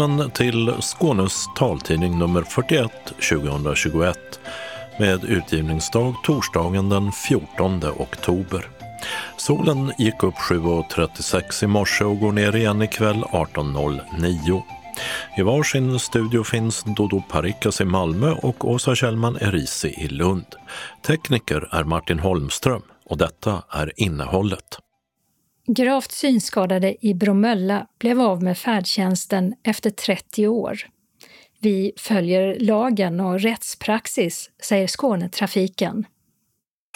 Välkommen till Skånes taltidning nummer 41 2021 med utgivningsdag torsdagen den 14 oktober. Solen gick upp 7.36 i morse och går ner igen ikväll 18.09. I varsin studio finns Dodo Parikas i Malmö och Åsa Kjellman Erisi i Lund. Tekniker är Martin Holmström och detta är innehållet. Gravt synskadade i Bromölla blev av med färdtjänsten efter 30 år. Vi följer lagen och rättspraxis, säger Skånetrafiken.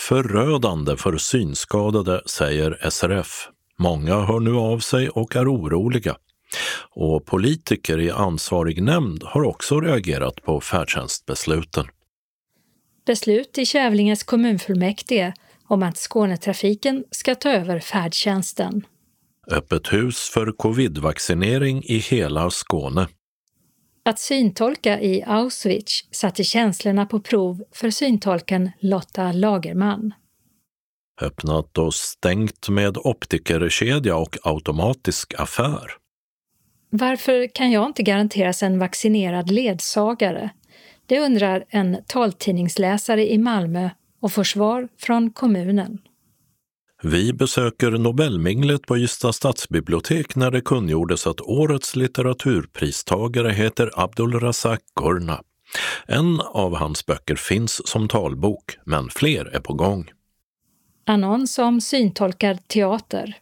Förödande för synskadade, säger SRF. Många hör nu av sig och är oroliga. Och politiker i ansvarig nämnd har också reagerat på färdtjänstbesluten. Beslut i Kävlinges kommunfullmäktige om att Skånetrafiken ska ta över färdtjänsten. Öppet hus för covidvaccinering i hela Skåne. Att syntolka i Auschwitz satte känslorna på prov för syntolken Lotta Lagerman. Öppnat och stängt med optikerkedja och automatisk affär. Varför kan jag inte garanteras en vaccinerad ledsagare? Det undrar en taltidningsläsare i Malmö och får svar från kommunen. Vi besöker Nobelminglet på Ystad stadsbibliotek när det kungjordes att årets litteraturpristagare heter Abdulrazak Gurna. En av hans böcker finns som talbok, men fler är på gång. Annons om syntolkad teater.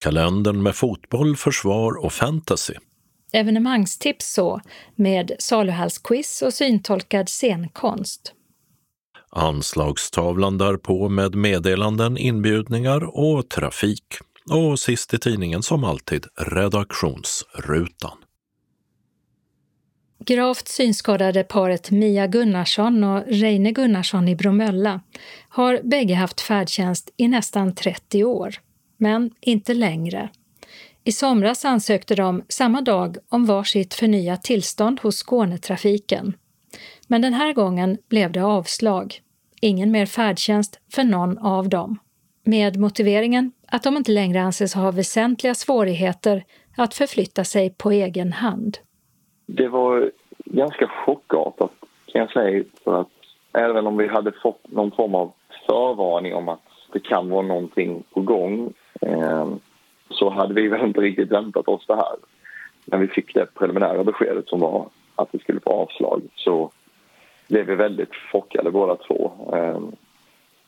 Kalendern med fotboll, försvar och fantasy. Evenemangstips så, med saluhallsquiz och syntolkad scenkonst. Anslagstavlan därpå med meddelanden, inbjudningar och trafik. Och sist i tidningen som alltid redaktionsrutan. Gravt synskadade paret Mia Gunnarsson och Reine Gunnarsson i Bromölla har bägge haft färdtjänst i nästan 30 år, men inte längre. I somras ansökte de samma dag om varsitt förnyat tillstånd hos Skånetrafiken. Men den här gången blev det avslag ingen mer färdtjänst för någon av dem. Med motiveringen att de inte längre anses ha väsentliga svårigheter att förflytta sig på egen hand. Det var ganska chockartat kan jag säga för att även om vi hade fått någon form av förvarning om att det kan vara någonting på gång eh, så hade vi väl inte riktigt väntat oss det här. När vi fick det preliminära beskedet som var att vi skulle få avslag så blev vi väldigt chockade båda två. Ehm,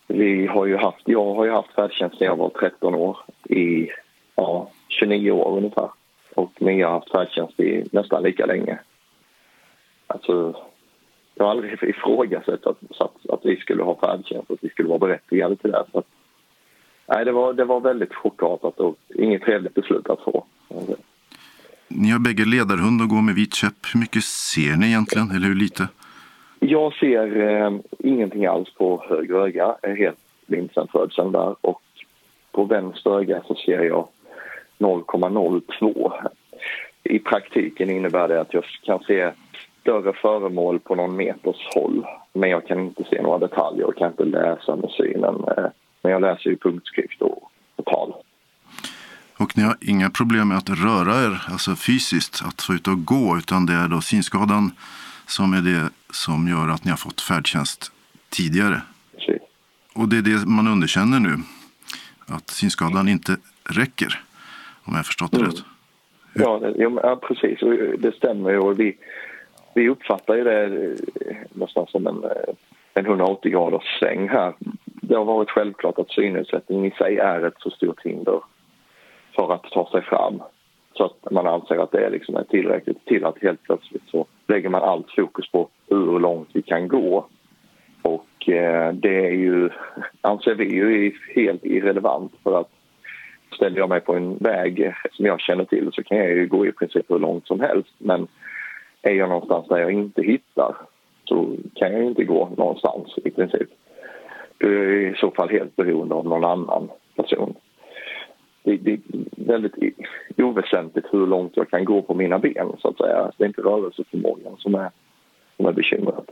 vi har ju haft, jag har ju haft färdtjänst sedan jag var 13 år i ja, 29 år ungefär. Och Mia har haft färdtjänst i nästan lika länge. Alltså, jag har aldrig ifrågasatt att, att, att vi skulle ha färdtjänst, att vi skulle vara berättigade till det. Så att, nej, det var, det var väldigt chockartat och inget trevligt beslut att få. Ni har bägge ledarhund och går med vit käpp. Hur mycket ser ni egentligen, eller hur lite? Jag ser eh, ingenting alls på höger öga. Jag är helt blind sen födseln där. Och på vänster öga så ser jag 0,02. I praktiken innebär det att jag kan se större föremål på någon meters håll. Men jag kan inte se några detaljer och kan inte läsa med synen. Eh, men jag läser ju punktskrift och, och tal. Och ni har inga problem med att röra er, alltså fysiskt, att få ut och gå, utan det är då synskadan som är det som gör att ni har fått färdtjänst tidigare. Precis. Och det är det man underkänner nu, att synskadan inte räcker, om jag förstått det mm. rätt. Ja, det, ja, precis. Det stämmer ju. Vi, vi uppfattar ju det eh, nästan som en, eh, en 180 graders sväng här. Det har varit självklart att synnedsättning i sig är ett så stort hinder för att ta sig fram så att man anser att det liksom är tillräckligt till att helt plötsligt så lägger man allt fokus på hur långt vi kan gå. Och eh, det är ju, anser vi ju helt irrelevant för att ställer jag mig på en väg som jag känner till så kan jag ju gå i princip hur långt som helst men är jag någonstans där jag inte hittar så kan jag inte gå någonstans i princip. Du är i så fall helt beroende av någon annan person det, det är väldigt oväsentligt hur långt jag kan gå på mina ben så att säga. Det är inte rörelseförmågan som är, som är bekymret.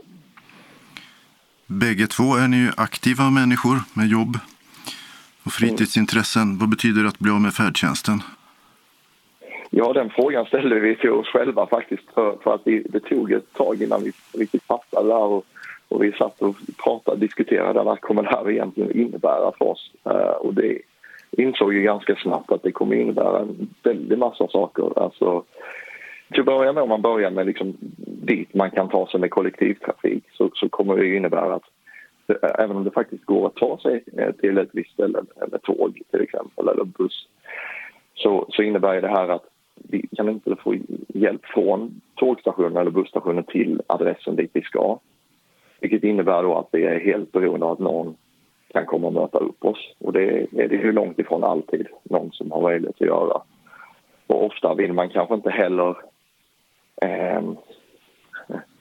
Bägge två är ni ju aktiva människor med jobb och fritidsintressen. Mm. Vad betyder det att bli av med färdtjänsten? Ja, den frågan ställde vi till oss själva faktiskt för, för att vi, det tog ett tag innan vi riktigt fattade det här och, och vi satt och pratade och diskuterade vad kommer det här egentligen innebära för oss. Uh, och det insåg ju ganska snabbt att det kommer innebära en väldig massa saker. Alltså, till att börja med, om man börjar med liksom dit man kan ta sig med kollektivtrafik så, så kommer det innebära att även om det faktiskt går att ta sig eh, till ett visst ställe med tåg till exempel eller buss så, så innebär det här att vi kan inte få hjälp från tågstationen eller busstationen till adressen dit vi ska. Vilket innebär då att vi är helt beroende av att någon kan komma och möta upp oss. Och det är det ju långt ifrån alltid någon som har möjlighet att göra. Och ofta vill man kanske inte heller eh,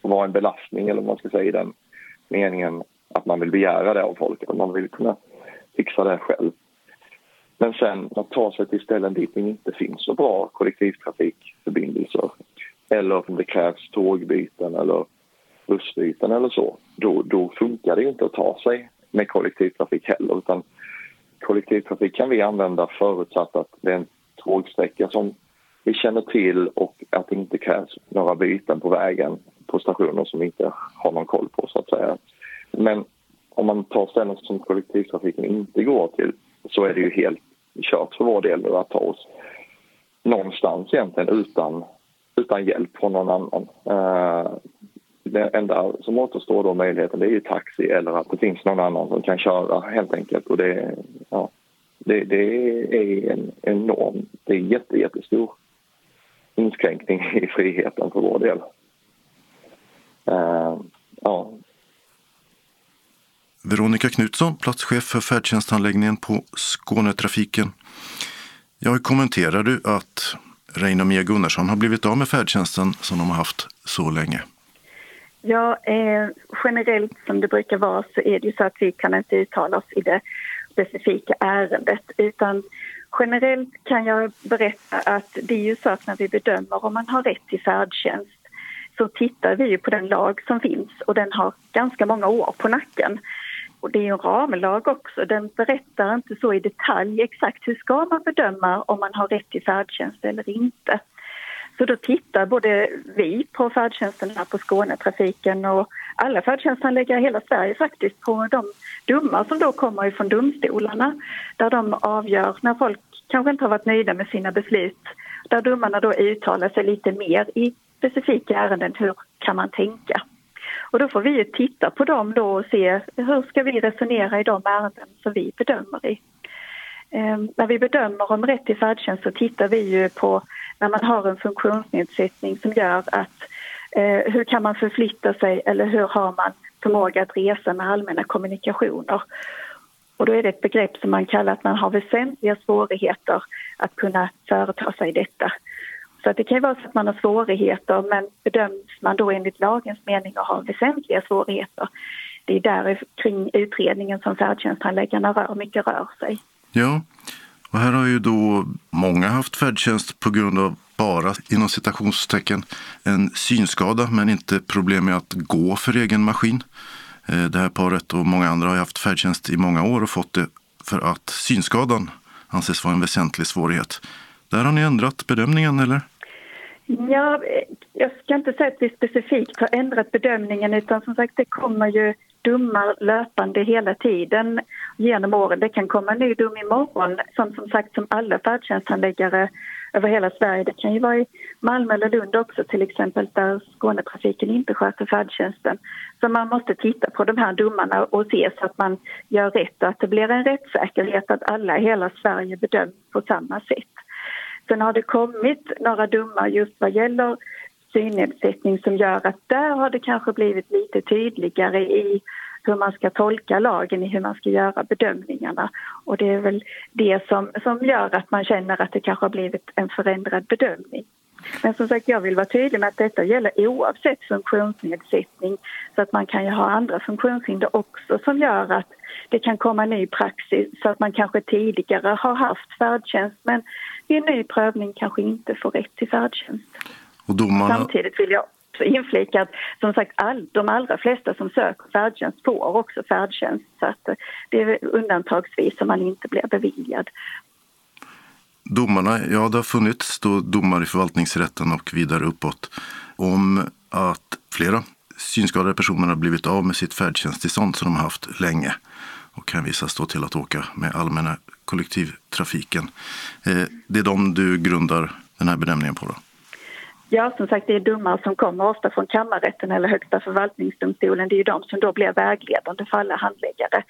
vara en belastning eller vad man ska säga i den meningen att man vill begära det av folk. Att man vill kunna fixa det själv. Men sen att ta sig till ställen dit det inte finns så bra kollektivtrafikförbindelser eller om det krävs tågbyten eller bussbyten eller så, då, då funkar det inte att ta sig med kollektivtrafik heller utan kollektivtrafik kan vi använda förutsatt att det är en tågsträcka som vi känner till och att det inte krävs några byten på vägen på stationer som vi inte har någon koll på så att säga. Men om man tar ställen som kollektivtrafiken inte går till så är det ju helt kört för vår del att ta oss någonstans egentligen utan, utan hjälp från någon annan. Uh, det enda som återstår då möjligheten det är ju taxi eller att det finns någon annan som kan köra helt enkelt. Och det, ja, det, det är en enorm, det är jätte, jättestor inskränkning i friheten för vår del. Uh, ja, Veronica Knutsson, platschef för färdtjänsthandläggningen på Skånetrafiken. Hur kommenterar du att Reina Mia Gunnarsson har blivit av med färdtjänsten som de har haft så länge? Ja, eh, generellt som det brukar vara så är det ju så att vi kan inte uttala oss i det specifika ärendet utan generellt kan jag berätta att det är ju så att när vi bedömer om man har rätt till färdtjänst så tittar vi ju på den lag som finns och den har ganska många år på nacken. Och det är en ramlag också. Den berättar inte så i detalj exakt hur ska man bedöma om man har rätt till färdtjänst eller inte. Så då tittar både vi på färdtjänsten här på Skånetrafiken och alla färdtjänsthandläggare i hela Sverige faktiskt på de domar som då kommer ifrån domstolarna där de avgör när folk kanske inte har varit nöjda med sina beslut där domarna då uttalar sig lite mer i specifika ärenden. Hur kan man tänka? Och då får vi titta på dem då och se hur ska vi resonera i de ärenden som vi bedömer i. Ehm, när vi bedömer om rätt till färdtjänst så tittar vi ju på när man har en funktionsnedsättning som gör att eh, hur kan man förflytta sig eller hur har man förmåga att resa med allmänna kommunikationer. Och då är det ett begrepp som man kallar att man har väsentliga svårigheter att kunna företa sig detta. Så att det kan ju vara så att man har svårigheter men bedöms man då enligt lagens mening att ha väsentliga svårigheter det är där kring utredningen som färdtjänsthandläggarna rör, mycket rör sig. Ja, och här har ju då många haft färdtjänst på grund av bara inom citationstecken en synskada men inte problem med att gå för egen maskin. Eh, det här paret och många andra har haft färdtjänst i många år och fått det för att synskadan anses vara en väsentlig svårighet. Där har ni ändrat bedömningen eller? Ja, eh, jag ska inte säga att vi specifikt har ändrat bedömningen utan som sagt det kommer ju domar löpande hela tiden genom åren. Det kan komma en ny dom imorgon som som sagt som alla färdtjänsthandläggare över hela Sverige. Det kan ju vara i Malmö eller Lund också till exempel där Skånetrafiken inte sköter färdtjänsten. Så man måste titta på de här domarna och se så att man gör rätt och att det blir en rättssäkerhet att alla i hela Sverige bedöms på samma sätt. Sen har det kommit några domar just vad gäller synnedsättning som gör att där har det kanske blivit lite tydligare i hur man ska tolka lagen, i hur man ska göra bedömningarna. Och det är väl det som, som gör att man känner att det kanske har blivit en förändrad bedömning. Men som sagt, jag vill vara tydlig med att detta gäller oavsett funktionsnedsättning. Så att man kan ju ha andra funktionshinder också som gör att det kan komma ny praxis så att man kanske tidigare har haft färdtjänst men vid en ny prövning kanske inte får rätt till färdtjänst. Och domarna... Samtidigt vill jag inflika att som sagt all, de allra flesta som söker färdtjänst får också färdtjänst så att det är undantagsvis som man inte blir beviljad. domarna, ja det har funnits då domar i förvaltningsrätten och vidare uppåt om att flera synskadade personer har blivit av med sitt färdtjänsttillstånd som de har haft länge och hänvisas då till att åka med allmänna kollektivtrafiken. Eh, det är de du grundar den här benämningen på? Då. Ja, som sagt, det är domar som kommer ofta från kammarrätten eller Högsta förvaltningsdomstolen. Det är ju de som då blir vägledande för alla handläggare.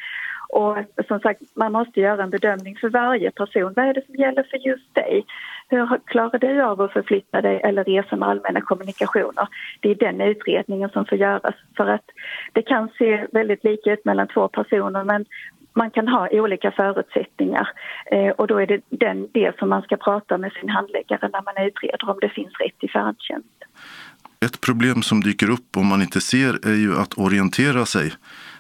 Och som sagt, man måste göra en bedömning för varje person. Vad är det som gäller för just dig? Hur klarar du av att förflytta dig eller resa med allmänna kommunikationer? Det är den utredningen som får göras. För att det kan se väldigt lika ut mellan två personer men man kan ha olika förutsättningar eh, och då är det den, det som man ska prata med sin handläggare när man utreder om det finns rätt till färdtjänst. Ett problem som dyker upp om man inte ser är ju att orientera sig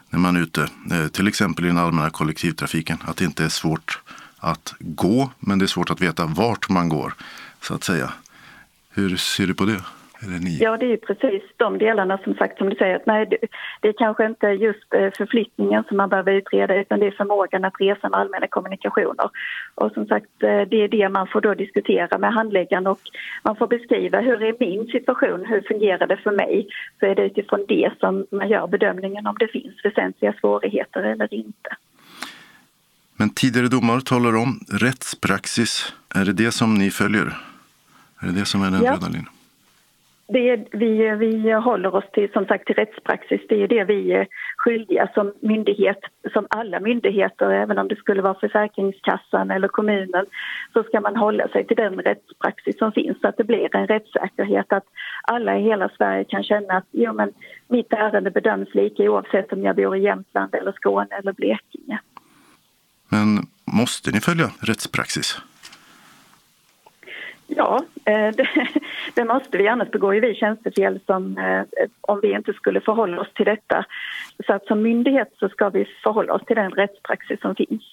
när man är ute, eh, till exempel i den allmänna kollektivtrafiken. Att det inte är svårt att gå, men det är svårt att veta vart man går, så att säga. Hur ser du på det? Ja, det är precis de delarna som sagt som du säger. Att nej, det, är kanske inte just eh, förflyttningen som man behöver utreda utan det är förmågan att resa med allmänna kommunikationer. Och som sagt, eh, det är det man får då diskutera med handläggaren och man får beskriva hur är min situation, hur fungerar det för mig? Så är det utifrån det som man gör bedömningen om det finns väsentliga svårigheter eller inte. Men tidigare domar talar om rättspraxis. Är det det som ni följer? Är det det som är den ja. röda linjen? Det vi, vi håller oss till, som sagt, till rättspraxis. Det är det vi är skyldiga som myndighet, som alla myndigheter, även om det skulle vara Försäkringskassan eller kommunen, så ska man hålla sig till den rättspraxis som finns så att det blir en rättssäkerhet att alla i hela Sverige kan känna att jo, men mitt ärende bedöms lika oavsett om jag bor i Jämtland eller Skåne eller Blekinge. Men måste ni följa rättspraxis? Ja, eh, det, det, måste vi. Annars begår ju vi tjänstefel som, eh, om vi inte skulle förhålla oss till detta. Så att som myndighet så ska vi förhålla oss till den rättspraxis som finns.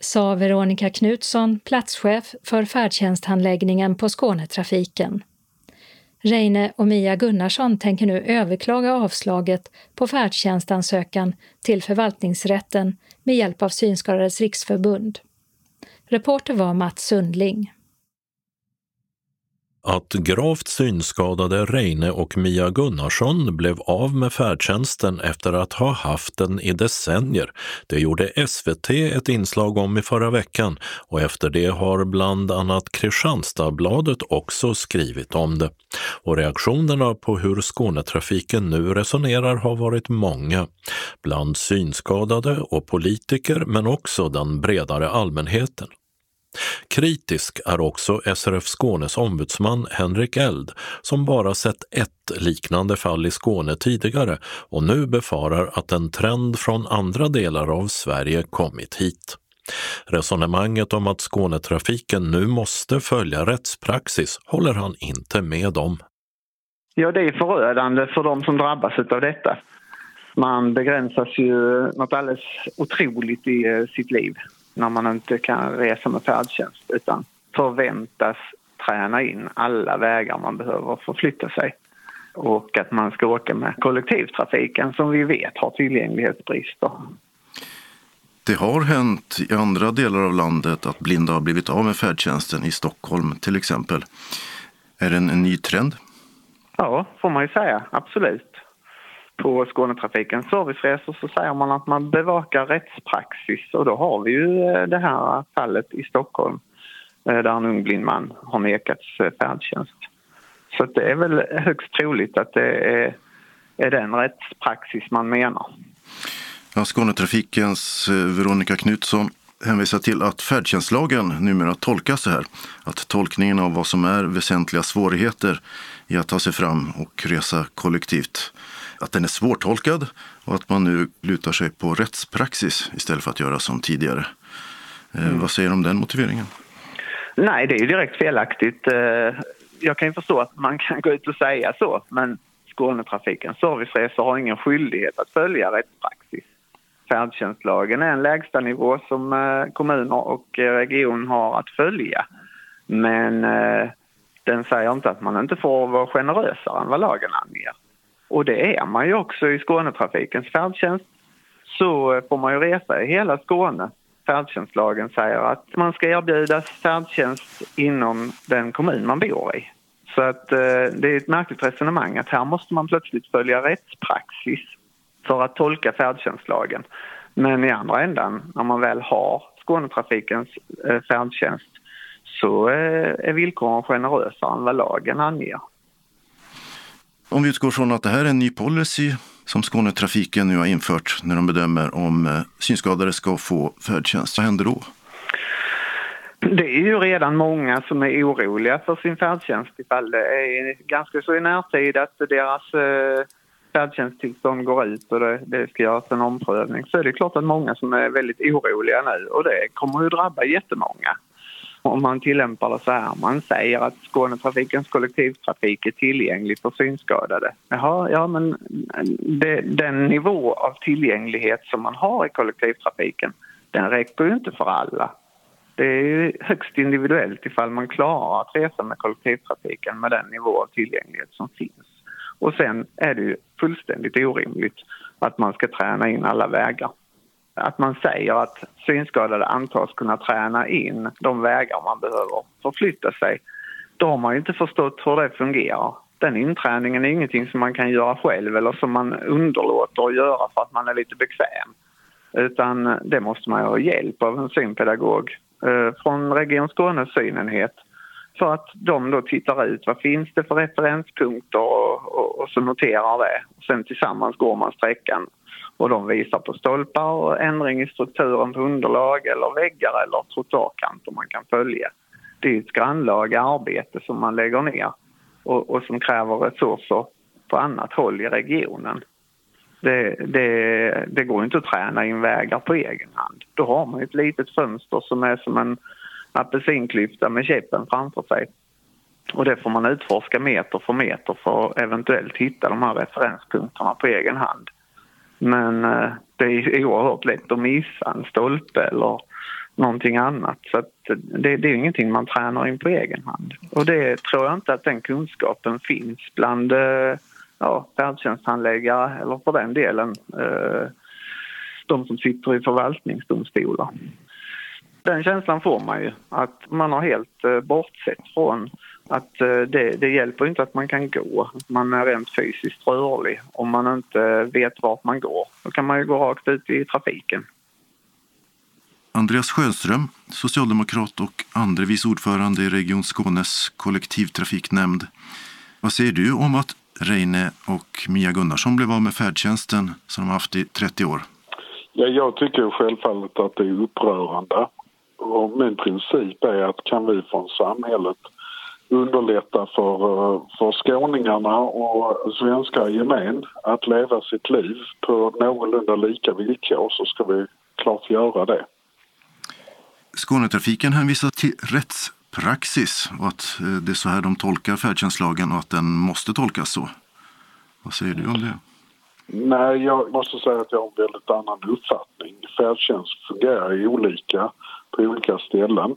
Sa Veronica Knutsson, platschef för färdtjänsthandläggningen på Skånetrafiken. Reine och Mia Gunnarsson tänker nu överklaga avslaget på färdtjänstansökan till förvaltningsrätten med hjälp av Synskadades riksförbund. Reporter var Mats Sundling. Att gravt synskadade Reine och Mia Gunnarsson blev av med färdtjänsten efter att ha haft den i decennier, det gjorde SVT ett inslag om i förra veckan och efter det har bland annat Kristianstadsbladet också skrivit om det. Och reaktionerna på hur Skånetrafiken nu resonerar har varit många, bland synskadade och politiker men också den bredare allmänheten. Kritisk är också SRF Skånes ombudsman Henrik Eld som bara sett ett liknande fall i Skåne tidigare och nu befarar att en trend från andra delar av Sverige kommit hit. Resonemanget om att Skånetrafiken nu måste följa rättspraxis håller han inte med om. Ja, det är förödande för de som drabbas av detta. Man begränsas ju något alldeles otroligt i eh, sitt liv när man inte kan resa med färdtjänst utan förväntas träna in alla vägar man behöver förflytta sig och att man ska åka med kollektivtrafiken som vi vet har tillgänglighetsbrister. Det har hänt i andra delar av landet att blinda har blivit av med färdtjänsten i Stockholm till exempel. Är det en, en ny trend? Ja, får man ju säga. Absolut på Skånetrafikens serviceresor så säger man att man bevakar rättspraxis och då har vi ju eh, det här fallet i Stockholm eh, där en ung blind man har nekats eh, färdtjänst. Så det är väl högst troligt att det är, är den rättspraxis man menar. Ja, Skånetrafikens Veronica Knutsson hänvisar till att färdtjänstlagen numera tolkas så här. Att tolkningen av vad som är väsentliga svårigheter i att ta sig fram och resa kollektivt att den är svårtolkad och att man nu lutar sig på rättspraxis istället för att göra som tidigare. Eh, mm. Vad säger du om den motiveringen? Nej, det är ju direkt felaktigt. Eh, jag kan ju förstå att man kan gå ut och säga så, men Skånetrafikens serviceresor har ingen skyldighet att följa rättspraxis. Färdtjänstlagen är en lägsta nivå som eh, kommuner och region har att följa. Men den säger inte att man inte får vara generösare än vad lagen anger. Och det är man ju också i Skånetrafikens färdtjänst. Så eh, får man ju resa i hela Skåne färdtjänstlagen säger att man ska erbjudas färdtjänst inom den kommun man bor i. Så att eh, det är ett märkligt resonemang att här måste man plötsligt följa rättspraxis för att tolka färdtjänstlagen. Men i andra ändan, när man väl har Skånetrafikens eh, färdtjänst så eh, är villkoren generösare än vad lagen anger. Om vi utgår från att det här är en ny policy som Skånetrafiken nu har infört när de bedömer om eh, synskadade ska få färdtjänst, vad händer då? Det är ju redan många som är oroliga för sin färdtjänst ifall det är ganska så i närtid att deras eh, färdtjänsttillstånd går ut och det, det ska göras en omprövning så är det klart att många som är väldigt oroliga nu och det kommer ju drabba jättemånga om man tillämpar det så här. Man säger att Skånetrafikens kollektivtrafik är tillgänglig för synskadade. Jaha, ja men det, den nivå av tillgänglighet som man har i kollektivtrafiken den räcker ju inte för alla. Det är högst individuellt ifall man klarar att resa med kollektivtrafiken med den nivå av tillgänglighet som finns. Och sen är det ju fullständigt orimligt att man ska träna in alla vägar att man säger att synskadade antas kunna träna in de vägar man behöver förflytta sig. Då har man ju inte förstått hur det fungerar. Den inträningen är ingenting som man kan göra själv eller som man underlåter att göra för att man är lite bekväm. Utan det måste man ha hjälp av en synpedagog eh, från Region Skånes synenhet för att de då tittar ut vad finns det för referenspunkter och, och, och så noterar det. Sen tillsammans går man sträckan och de visar på stolpar och ändring i strukturen på underlag eller väggar eller trottoarkanter man kan följa. Det är ett grannlaga arbete som man lägger ner och, och som kräver resurser på annat håll i regionen. Det, det, det, går inte att träna in vägar på egen hand. Då har man ett litet fönster som är som en apelsinklyfta med käppen framför sig. Och det får man utforska meter för meter för att eventuellt hitta de här referenspunkterna på egen hand. Men eh, det är oerhört lätt att missa en stolpe eller någonting annat. Så det, det, är ingenting man tränar in på egen hand. Och det tror jag inte att den kunskapen finns bland eh, ja, färdtjänsthandläggare eller för den delen eh, de som sitter i förvaltningsdomstolar. Den känslan får man ju, att man har helt bortsett från att eh, det, det hjälper inte att man kan gå, man är rent fysiskt rörlig om man inte vet vart man går. Då kan man ju gå rakt ut i trafiken. Andreas Sjöström, socialdemokrat och andre vice ordförande i Region Skånes kollektivtrafiknämnd. Vad säger du om att Reine och Mia Gunnarsson blev av med färdtjänsten som de haft i 30 år? Ja, jag tycker självfallet att det är upprörande. Och min princip är att kan vi från samhället underlätta för, eh, för skåningarna och svenskar i gemen att leva sitt liv på någorlunda lika villkor så ska vi klart göra det. Skånetrafiken hänvisar till rättspraxis och att eh, det är så här de tolkar färdtjänstlagen och att den måste tolkas så. Vad säger du om det? Nej, jag måste säga att jag har en väldigt annan uppfattning. Färdtjänst fungerar olika på olika ställen.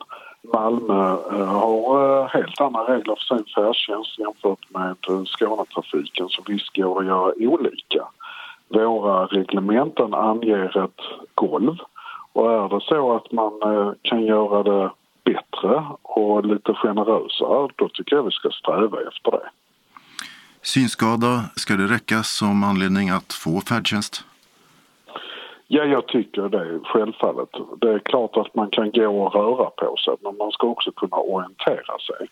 Malmö eh, har eh, helt andra regler för sin färdtjänst jämfört med eh, Skånetrafiken så visst går det att göra olika. Våra reglementen anger ett golv och är det så att man kan göra det bättre och lite generösare då tycker jag vi ska sträva efter det. Synskada, ska det räcka som anledning att få färdtjänst? Ja, jag tycker det, självfallet. Det är klart att man kan gå och röra på sig, men man ska också kunna orientera sig.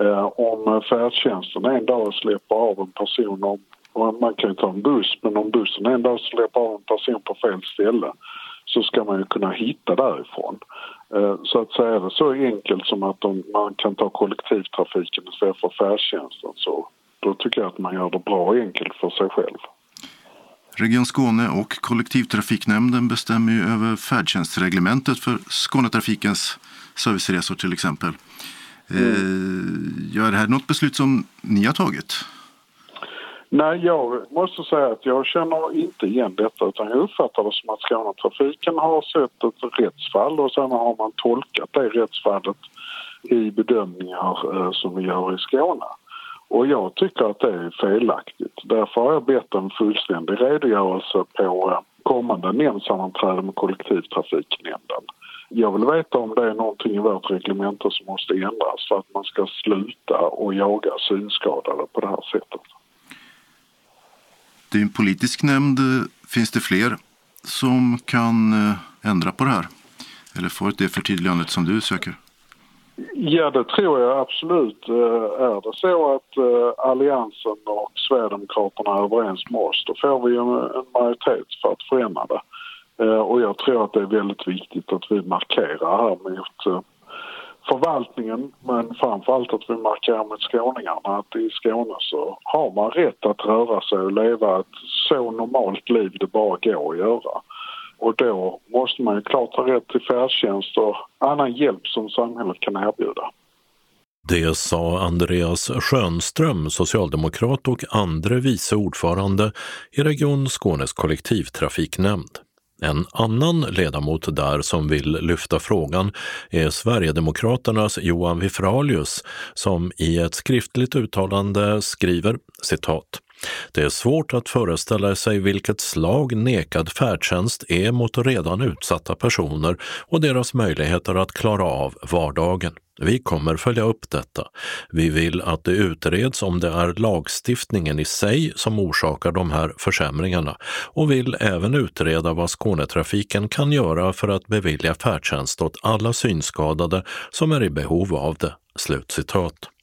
Eh, om färdtjänsten en dag släpper av en person, om, man kan ju ta en buss, men om bussen en dag släpper av en person på fel ställe så ska man ju kunna hitta därifrån. Eh, så att säga det så enkelt som att om man kan ta kollektivtrafiken istället för färdtjänsten så då tycker jag att man gör det bra enkelt för sig själv. Region Skåne och kollektivtrafiknämnden bestämmer ju över färdtjänstreglementet för Skånetrafikens serviceresor till exempel. Mm. Ja, är det här något beslut som ni har tagit? Nej, jag måste säga att jag känner inte igen detta utan jag uppfattar det som att Skånetrafiken har sett ett rättsfall och sen har man tolkat det rättsfallet i bedömningar eh, som vi gör i Skåne. Och jag tycker att det är felaktigt. Därför har jag bett en fullständig redogörelse på eh, kommande nämndsammanträde med kollektivtrafiknämnden jag vill veta om det är någonting i vårt reglemente som måste ändras för att man ska sluta och jaga synskadade på det här sättet. Det är en politisk nämnd. Finns det fler som kan eh, ändra på det här? Eller få det förtydligandet som du söker? Ja, det tror jag absolut. Eh, är det så att eh, Alliansen och Sverigedemokraterna är överens med oss då får vi en majoritet för att förändra det. Eh, och jag tror att det är väldigt viktigt att vi markerar här mot förvaltningen men framförallt att vi markerar mot skåningarna att i Skåne så har man rätt att röra sig och leva ett så normalt liv det bara går att göra. Och då måste man ju klart ha rätt till färdtjänst och annan hjälp som samhället kan erbjuda. Det sa Andreas Schönström, socialdemokrat och andre vice ordförande i Region Skånes kollektivtrafiknämnd. En annan ledamot där som vill lyfta frågan är Sverigedemokraternas Johan Wifralius som i ett skriftligt uttalande skriver citat det är svårt att föreställa sig vilket slag nekad färdtjänst är mot redan utsatta personer och deras möjligheter att klara av vardagen. Vi kommer följa upp detta. Vi vill att det utreds om det är lagstiftningen i sig som orsakar de här försämringarna och vill även utreda vad Skånetrafiken kan göra för att bevilja färdtjänst åt alla synskadade som är i behov av det.” Slutcitat.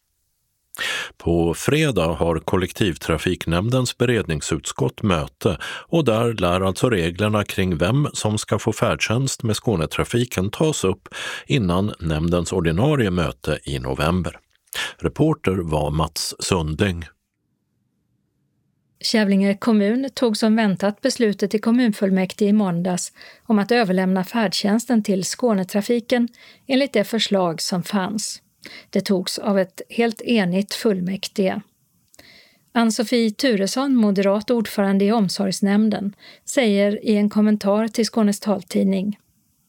På fredag har kollektivtrafiknämndens beredningsutskott möte och där lär alltså reglerna kring vem som ska få färdtjänst med Skånetrafiken tas upp innan nämndens ordinarie möte i november. Reporter var Mats Sunding. Kävlinge kommun tog som väntat beslutet i kommunfullmäktige i måndags om att överlämna färdtjänsten till Skånetrafiken enligt det förslag som fanns. Det togs av ett helt enigt fullmäktige. Ann-Sofie Turesson, moderat ordförande i omsorgsnämnden, säger i en kommentar till Skånes taltidning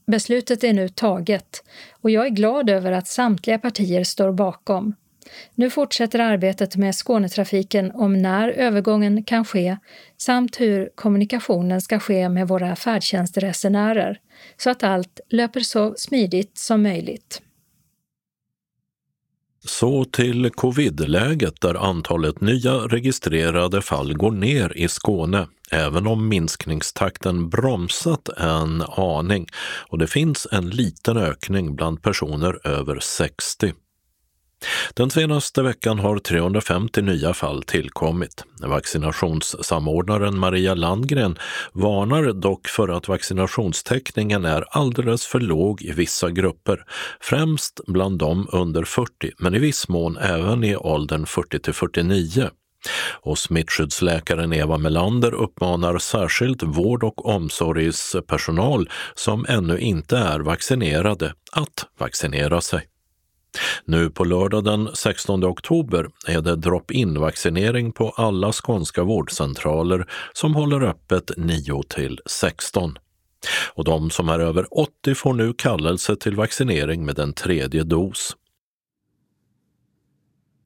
Beslutet är nu taget och jag är glad över att samtliga partier står bakom. Nu fortsätter arbetet med Skånetrafiken om när övergången kan ske samt hur kommunikationen ska ske med våra färdtjänstresenärer så att allt löper så smidigt som möjligt. Så till covidläget där antalet nya registrerade fall går ner i Skåne, även om minskningstakten bromsat en aning och det finns en liten ökning bland personer över 60. Den senaste veckan har 350 nya fall tillkommit. Vaccinationssamordnaren Maria Landgren varnar dock för att vaccinationstäckningen är alldeles för låg i vissa grupper, främst bland de under 40, men i viss mån även i åldern 40 till 49. Och smittskyddsläkaren Eva Melander uppmanar särskilt vård och omsorgspersonal som ännu inte är vaccinerade att vaccinera sig. Nu på lördag den 16 oktober är det drop-in vaccinering på alla skånska vårdcentraler som håller öppet 9 till 16. Och de som är över 80 får nu kallelse till vaccinering med en tredje dos.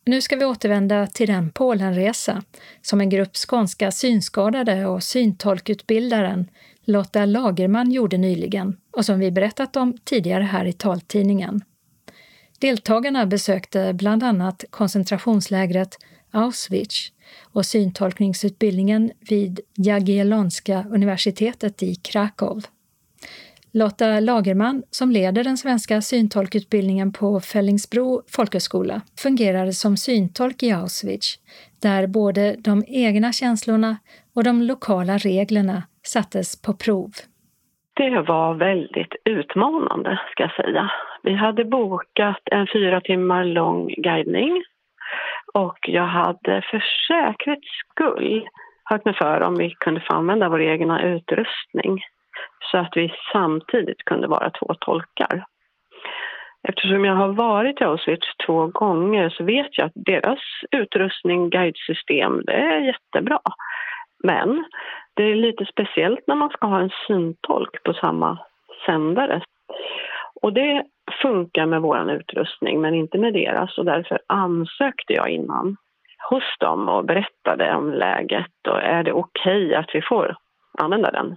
Nu ska vi återvända till den Polenresa som en grupp skånska synskadade och syntolkutbildaren Lotta Lagerman gjorde nyligen och som vi berättat om tidigare här i taltidningen. Deltagarna besökte bland annat koncentrationslägret Auschwitz och syntolkningsutbildningen vid Jagiellonska universitetet i Krakow. Lotta Lagerman, som leder den svenska syntolkutbildningen på Fällingsbro folkhögskola, fungerade som syntolk i Auschwitz, där både de egna känslorna och de lokala reglerna sattes på prov. Det var väldigt utmanande, ska jag säga. Vi hade bokat en fyra timmar lång guidning och jag hade för säkerhets skull hört mig för om vi kunde få använda vår egna utrustning så att vi samtidigt kunde vara två tolkar. Eftersom jag har varit i Auschwitz två gånger så vet jag att deras utrustning, guidesystem, det är jättebra. Men det är lite speciellt när man ska ha en syntolk på samma sändare. Och det funkar med vår utrustning men inte med deras och därför ansökte jag innan hos dem och berättade om läget och är det okej okay att vi får använda den?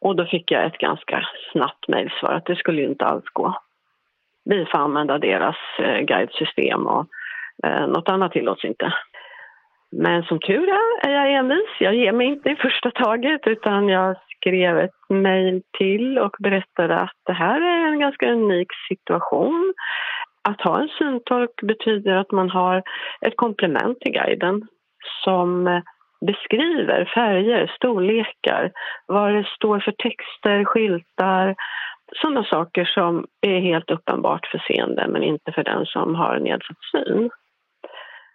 Och då fick jag ett ganska snabbt mejlsvar att det skulle ju inte alls gå. Vi får använda deras eh, guidesystem och eh, något annat tillåts inte. Men som tur är är jag envis. Jag ger mig inte i första taget utan jag skrev ett mejl till och berättade att det här är en ganska unik situation. Att ha en syntolk betyder att man har ett komplement till guiden som beskriver färger, storlekar, vad det står för texter, skyltar, sådana saker som är helt uppenbart för seende men inte för den som har nedsatt syn.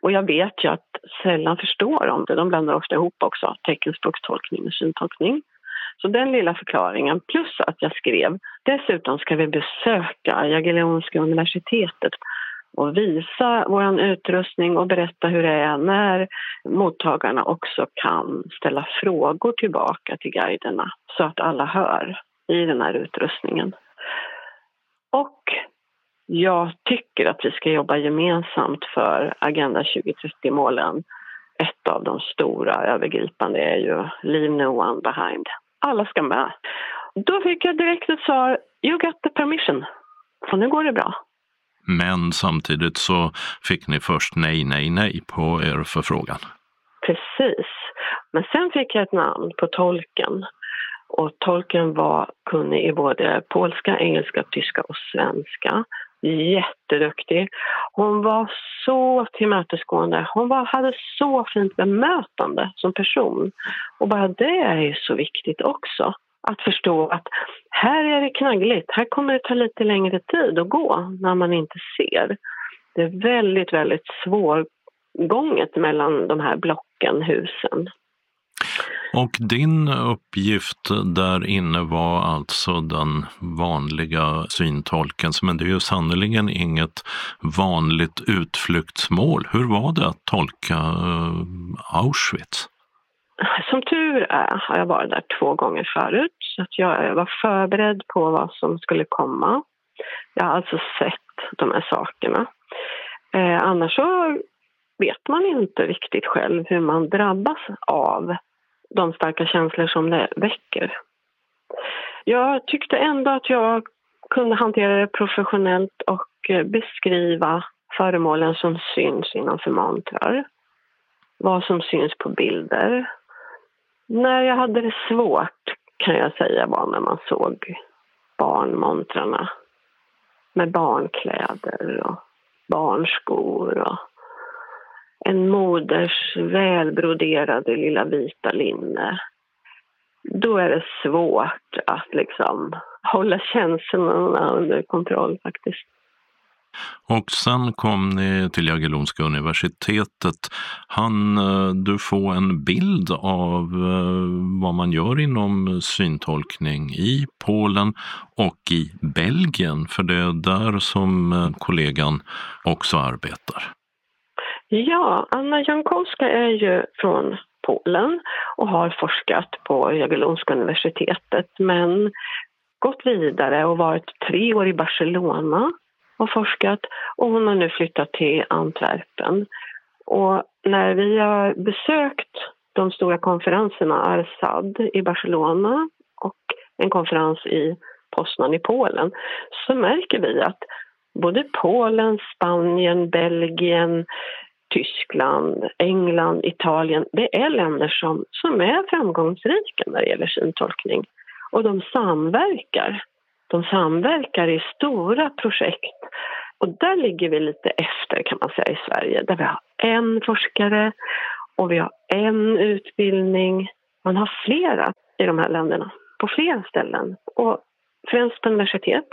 Och jag vet ju att sällan förstår de det. De blandar ofta ihop också teckenspråkstolkning och syntolkning. Så den lilla förklaringen, plus att jag skrev dessutom ska vi besöka Jagellonska universitetet och visa vår utrustning och berätta hur det är när mottagarna också kan ställa frågor tillbaka till guiderna så att alla hör i den här utrustningen. Och jag tycker att vi ska jobba gemensamt för Agenda 2030-målen. Ett av de stora övergripande är ju Leave no one behind. Alla ska med. Då fick jag direkt ett svar, you got the permission. Så nu går det bra. Men samtidigt så fick ni först nej, nej, nej på er förfrågan. Precis. Men sen fick jag ett namn på tolken. Och tolken var kunnig i både polska, engelska, tyska och svenska. Jätteduktig. Hon var så tillmötesgående. Hon var, hade så fint bemötande som person. Och bara det är ju så viktigt också. Att förstå att här är det knaggligt, här kommer det ta lite längre tid att gå när man inte ser. Det är väldigt, väldigt svårgånget mellan de här blocken, husen. Och din uppgift där inne var alltså den vanliga syntolken, men det är ju sannerligen inget vanligt utflyktsmål. Hur var det att tolka eh, Auschwitz? Som tur är har jag varit där två gånger förut, så att jag var förberedd på vad som skulle komma. Jag har alltså sett de här sakerna. Eh, annars så vet man inte riktigt själv hur man drabbas av de starka känslor som det väcker. Jag tyckte ändå att jag kunde hantera det professionellt och eh, beskriva föremålen som syns innanför montrar. Vad som syns på bilder. När jag hade det svårt kan jag säga var när man såg barnmontrarna med barnkläder och barnskor och en moders välbroderade lilla vita linne. Då är det svårt att liksom hålla känslorna under kontroll faktiskt. Och sen kom ni till Jagellonska universitetet. Han eh, du få en bild av eh, vad man gör inom syntolkning i Polen och i Belgien? För det är där som eh, kollegan också arbetar. Ja, Anna Jankowska är ju från Polen och har forskat på Jagiellonska universitetet men gått vidare och varit tre år i Barcelona och forskat och hon har nu flyttat till Antwerpen. Och när vi har besökt de stora konferenserna Arsad i Barcelona och en konferens i Poznan i Polen så märker vi att både Polen, Spanien, Belgien, Tyskland, England, Italien. Det är länder som, som är framgångsrika när det gäller syntolkning. Och de samverkar. De samverkar i stora projekt. Och där ligger vi lite efter kan man säga i Sverige. Där vi har en forskare och vi har en utbildning. Man har flera i de här länderna, på flera ställen. Och främst på universitet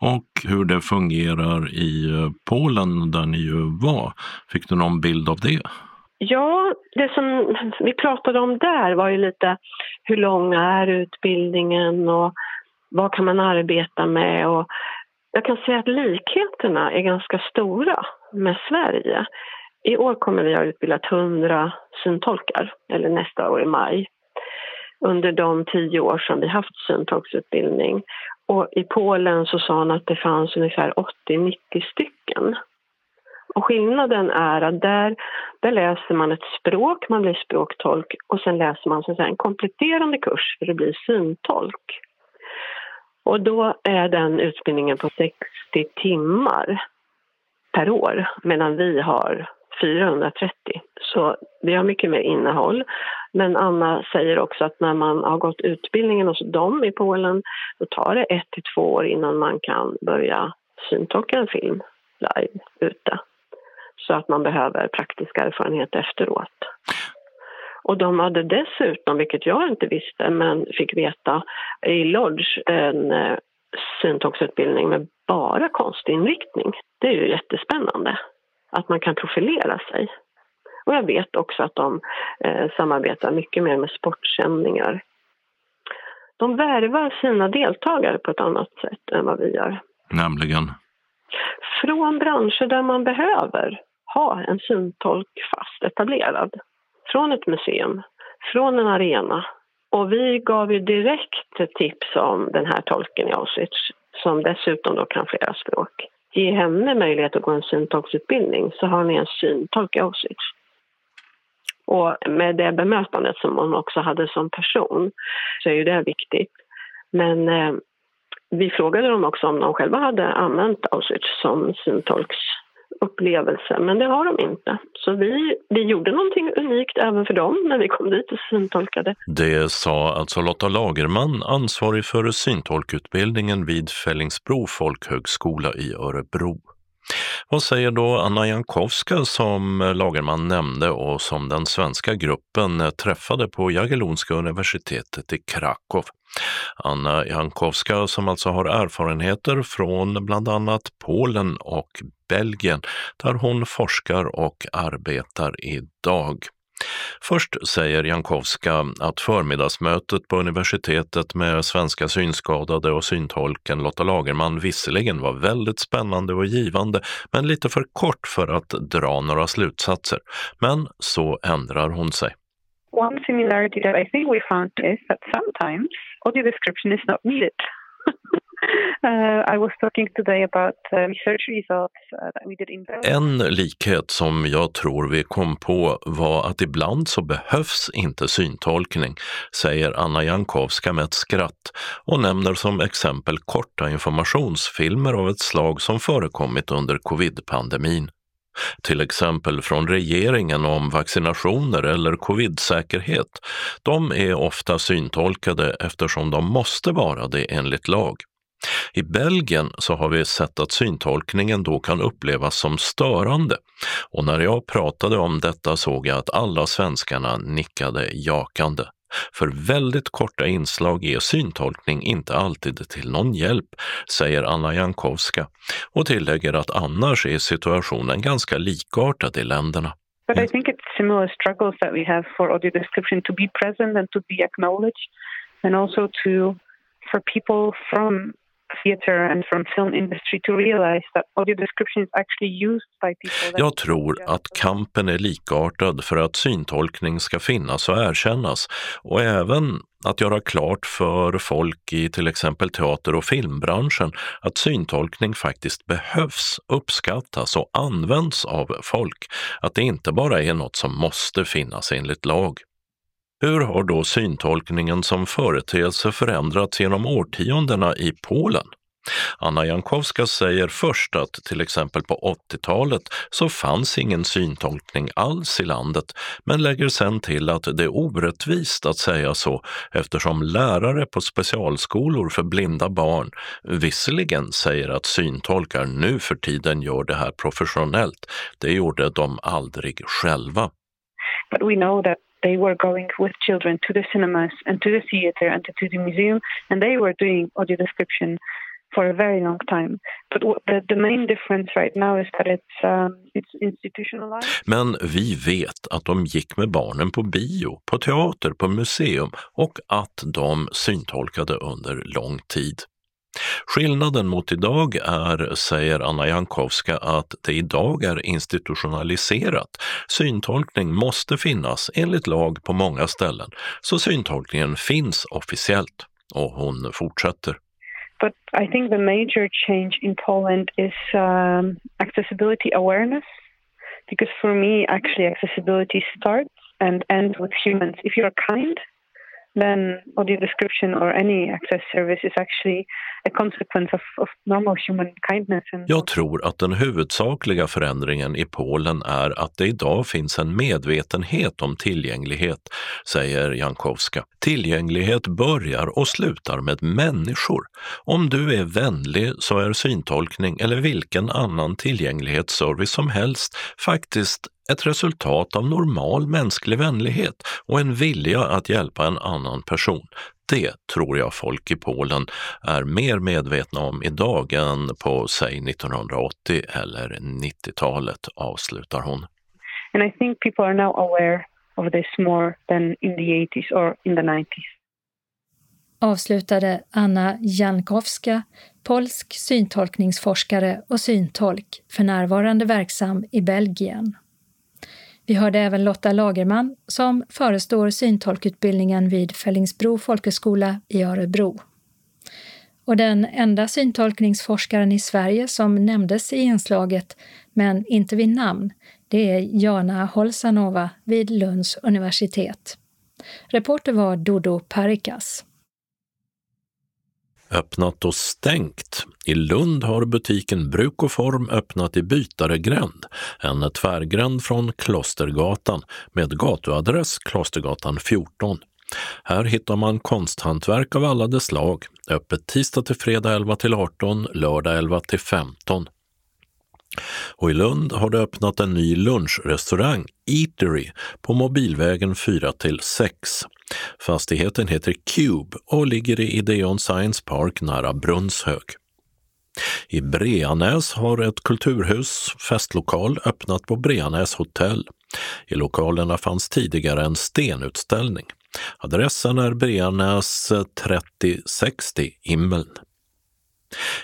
och hur det fungerar i eh, Polen där ni ju var. Fick du någon bild av det? Ja, det som vi pratade om där var ju lite hur lång är utbildningen och vad kan man arbeta med? Och jag kan säga att likheterna är ganska stora med Sverige. I år kommer vi ha utbildat 100 syntolkar, eller nästa år i maj under de tio år som vi haft syntolksutbildning. Och i Polen så sa han att det fanns ungefär 80-90 stycken. Och skillnaden är att där, där läser man ett språk, man blir språktolk och sen läser man sen en kompletterande kurs för att bli syntolk. Och då är den utbildningen på 60 timmar per år medan vi har 430. Så vi har mycket mer innehåll. Men Anna säger också att när man har gått utbildningen hos dem i Polen då tar det ett till två år innan man kan börja syntolka en film live ute. Så att man behöver praktisk erfarenhet efteråt. Och de hade dessutom, vilket jag inte visste men fick veta, i Lodge en eh, syntolksutbildning med bara konstinriktning. Det är ju jättespännande att man kan profilera sig. Och jag vet också att de eh, samarbetar mycket mer med sportsändningar. De värvar sina deltagare på ett annat sätt än vad vi gör. Nämligen? Från branscher där man behöver ha en syntolk fast etablerad. Från ett museum, från en arena. Och vi gav ju direkt tips om den här tolken i Auschwitz som dessutom då kan flera språk ge henne möjlighet att gå en syntolksutbildning så har ni en syntolk i Auschwitz. Och med det bemötandet som hon också hade som person så är ju det viktigt. Men eh, vi frågade dem också om de själva hade använt Auschwitz som syntolks upplevelse, men det har de inte. Så vi, vi gjorde någonting unikt även för dem när vi kom dit och syntolkade. Det sa alltså Lotta Lagerman, ansvarig för syntolkutbildningen vid Fällingsbro folkhögskola i Örebro. Vad säger då Anna Jankowska som Lagerman nämnde och som den svenska gruppen träffade på Jagellonska universitetet i Krakow? Anna Jankowska som alltså har erfarenheter från bland annat Polen och Belgien där hon forskar och arbetar idag. Först säger Jankowska att förmiddagsmötet på universitetet med svenska synskadade och syntolken Lotta Lagerman visserligen var väldigt spännande och givande, men lite för kort för att dra några slutsatser. Men så ändrar hon sig. One similarity that I think we found is that sometimes audio description is not needed. Uh, uh, en likhet som jag tror vi kom på var att ibland så behövs inte syntolkning, säger Anna Jankowska med ett skratt och nämner som exempel korta informationsfilmer av ett slag som förekommit under covid-pandemin. Till exempel från regeringen om vaccinationer eller covidsäkerhet. De är ofta syntolkade eftersom de måste vara det enligt lag. I Belgien så har vi sett att syntolkningen då kan upplevas som störande och när jag pratade om detta såg jag att alla svenskarna nickade jakande. För väldigt korta inslag är syntolkning inte alltid till någon hjälp, säger Anna Jankowska och tillägger att annars är situationen ganska likartad i länderna. But I think it's similar struggles that we have for audio description to be present and to be acknowledged and also to for people from jag tror att kampen är likartad för att syntolkning ska finnas och erkännas och även att göra klart för folk i till exempel teater och filmbranschen att syntolkning faktiskt behövs, uppskattas och används av folk. Att det inte bara är något som måste finnas enligt lag. Hur har då syntolkningen som företeelse förändrats genom årtiondena i Polen? Anna Jankowska säger först att till exempel på 80-talet så fanns ingen syntolkning alls i landet, men lägger sen till att det är orättvist att säga så eftersom lärare på specialskolor för blinda barn visserligen säger att syntolkar nu för tiden gör det här professionellt. Det gjorde de aldrig själva. But we know that they were going with children to the cinemas and to the theater and to the museum and they were doing audio description for a very long time. But the, the main difference right now is that it's, um, it's institutionalized. Men vi vet att de gick med barnen på bio, på teater, på museum och att de syntolkade under lång tid. Skillnaden mot idag är, säger Anna Jankowska, att det idag är institutionaliserat. Syntolkning måste finnas enligt lag på många ställen, så syntolkningen finns officiellt. Och hon fortsätter. But I think the major change in Poland is um, accessibility awareness Because for me, actually, accessibility starts and ends with humans. If you're kind, then audio description or any access service is actually a consequence of, of normal human kindness. And Jag tror att den huvudsakliga förändringen i Polen är att det idag finns en medvetenhet om tillgänglighet, säger Jankowska. Tillgänglighet börjar och slutar med människor. Om du är vänlig så är syntolkning eller vilken annan tillgänglighetsservice som helst faktiskt ett resultat av normal mänsklig vänlighet och en vilja att hjälpa en annan person. Det tror jag folk i Polen är mer medvetna om idag än på, säg 1980 eller 90-talet, avslutar hon. And I think people are now aware of this more than in the 80s or in the 90s. Avslutade Anna Jankowska, polsk syntolkningsforskare och syntolk, för närvarande verksam i Belgien. Vi hörde även Lotta Lagerman som förestår syntolkutbildningen vid Fällingsbro folkhögskola i Örebro. Och den enda syntolkningsforskaren i Sverige som nämndes i inslaget, men inte vid namn, det är Jana Holsanova vid Lunds universitet. Reporter var Dodo Parikas. Öppnat och stängt. I Lund har butiken Bruk och Form öppnat i Bytaregränd, en tvärgränd från Klostergatan med gatuadress Klostergatan 14. Här hittar man konsthantverk av alla de slag, öppet tisdag till fredag 11 till 18, lördag 11 till 15. Och i Lund har det öppnat en ny lunchrestaurang, Eatery, på Mobilvägen 4 till 6. Fastigheten heter Cube och ligger i Ideon Science Park nära Brunnshög. I Breanäs har ett kulturhus, festlokal, öppnat på Breanäs hotell. I lokalerna fanns tidigare en stenutställning. Adressen är Breanäs 3060 Immeln.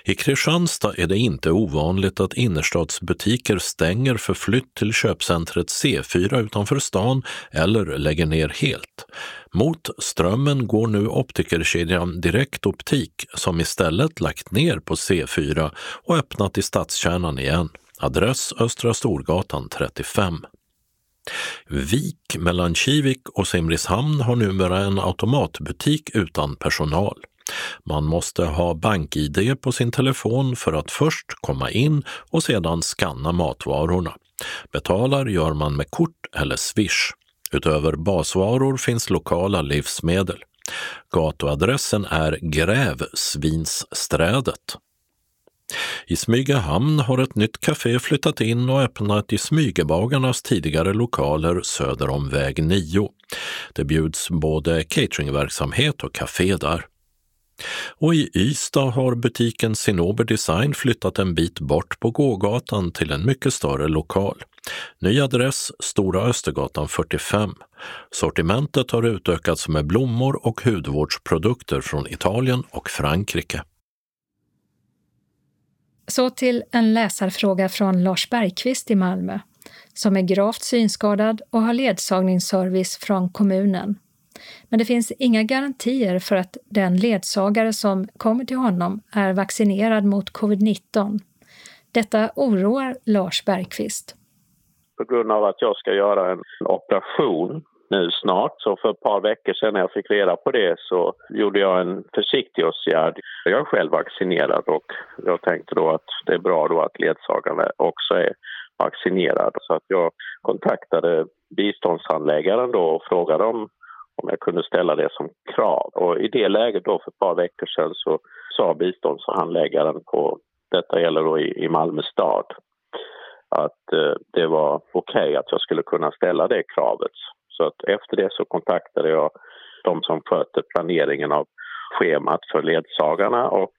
I Kristianstad är det inte ovanligt att innerstadsbutiker stänger för flytt till köpcentret C4 utanför stan eller lägger ner helt. Mot Strömmen går nu optikerkedjan Direkt Optik som istället lagt ner på C4 och öppnat i stadskärnan igen. Adress Östra Storgatan 35. Vik mellan Kivik och Simrishamn har numera en automatbutik utan personal. Man måste ha bank-id på sin telefon för att först komma in och sedan skanna matvarorna. Betalar gör man med kort eller swish. Utöver basvaror finns lokala livsmedel. Gatuadressen är Grävsvinssträdet. I Smygehamn har ett nytt café flyttat in och öppnat i Smygebagarnas tidigare lokaler söder om väg 9. Det bjuds både cateringverksamhet och café där. Och i Ystad har butiken Sinober Design flyttat en bit bort på gågatan till en mycket större lokal. Ny adress Stora Östergatan 45. Sortimentet har utökats med blommor och hudvårdsprodukter från Italien och Frankrike. Så till en läsarfråga från Lars Bergqvist i Malmö, som är gravt synskadad och har ledsagningsservice från kommunen. Men det finns inga garantier för att den ledsagare som kommer till honom är vaccinerad mot covid-19. Detta oroar Lars Bergqvist. På grund av att jag ska göra en operation nu snart. Så för ett par veckor sedan när jag fick reda på det så gjorde jag en försiktig åtgärd. Jag är själv vaccinerad och jag tänkte då att det är bra då att ledsagaren också är vaccinerad. Så att jag kontaktade biståndshandläggaren då och frågade om om jag kunde ställa det som krav. Och i det läget då för ett par veckor sedan så sa biståndshandläggaren på, detta gäller då i, i Malmö stad, att eh, det var okej okay att jag skulle kunna ställa det kravet. Så att efter det så kontaktade jag de som sköter planeringen av schemat för ledsagarna och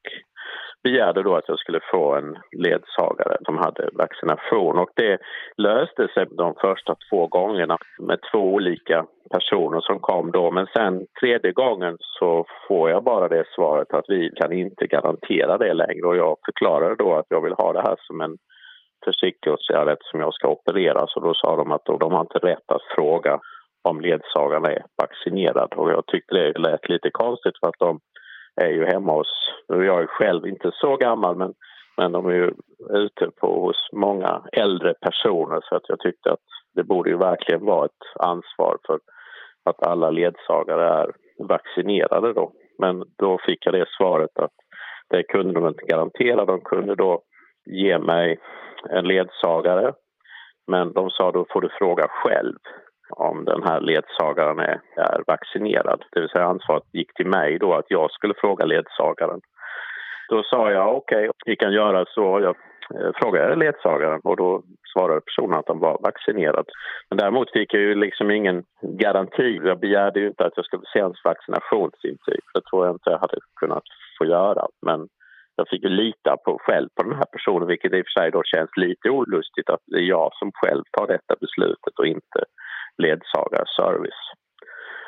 begärde då att jag skulle få en ledsagare. Som hade vaccination och det löste sig de första två gångerna med två olika personer som kom då. Men sen tredje gången så får jag bara det svaret att vi kan inte garantera det längre. Och jag förklarade då att jag vill ha det här som en försiktighetsåtgärd eftersom jag ska opereras och då sa de att de har inte rätt att fråga om ledsagaren är vaccinerad och jag tyckte det lät lite konstigt för att de är ju hemma hos, jag är själv inte så gammal men Men de är ju ute på hos många äldre personer så att jag tyckte att det borde ju verkligen vara ett ansvar för att alla ledsagare är vaccinerade då. Men då fick jag det svaret att det kunde de inte garantera. De kunde då ge mig en ledsagare men de sa då får du fråga själv om den här ledsagaren är, är vaccinerad. Det vill säga ansvaret gick till mig då att jag skulle fråga ledsagaren. Då sa jag okej, okay, vi kan göra så. Jag eh, frågade ledsagaren och då svarade personen att han var vaccinerad. Men däremot fick jag ju liksom ingen garanti. Jag begärde ju inte att jag skulle se hans vaccinationsintyg. Det tror jag inte jag hade kunnat få göra. Men jag fick ju lita på själv på den här personen vilket i och för sig då känns lite olustigt att det är jag som själv tar detta beslutet och inte ledsagarservice.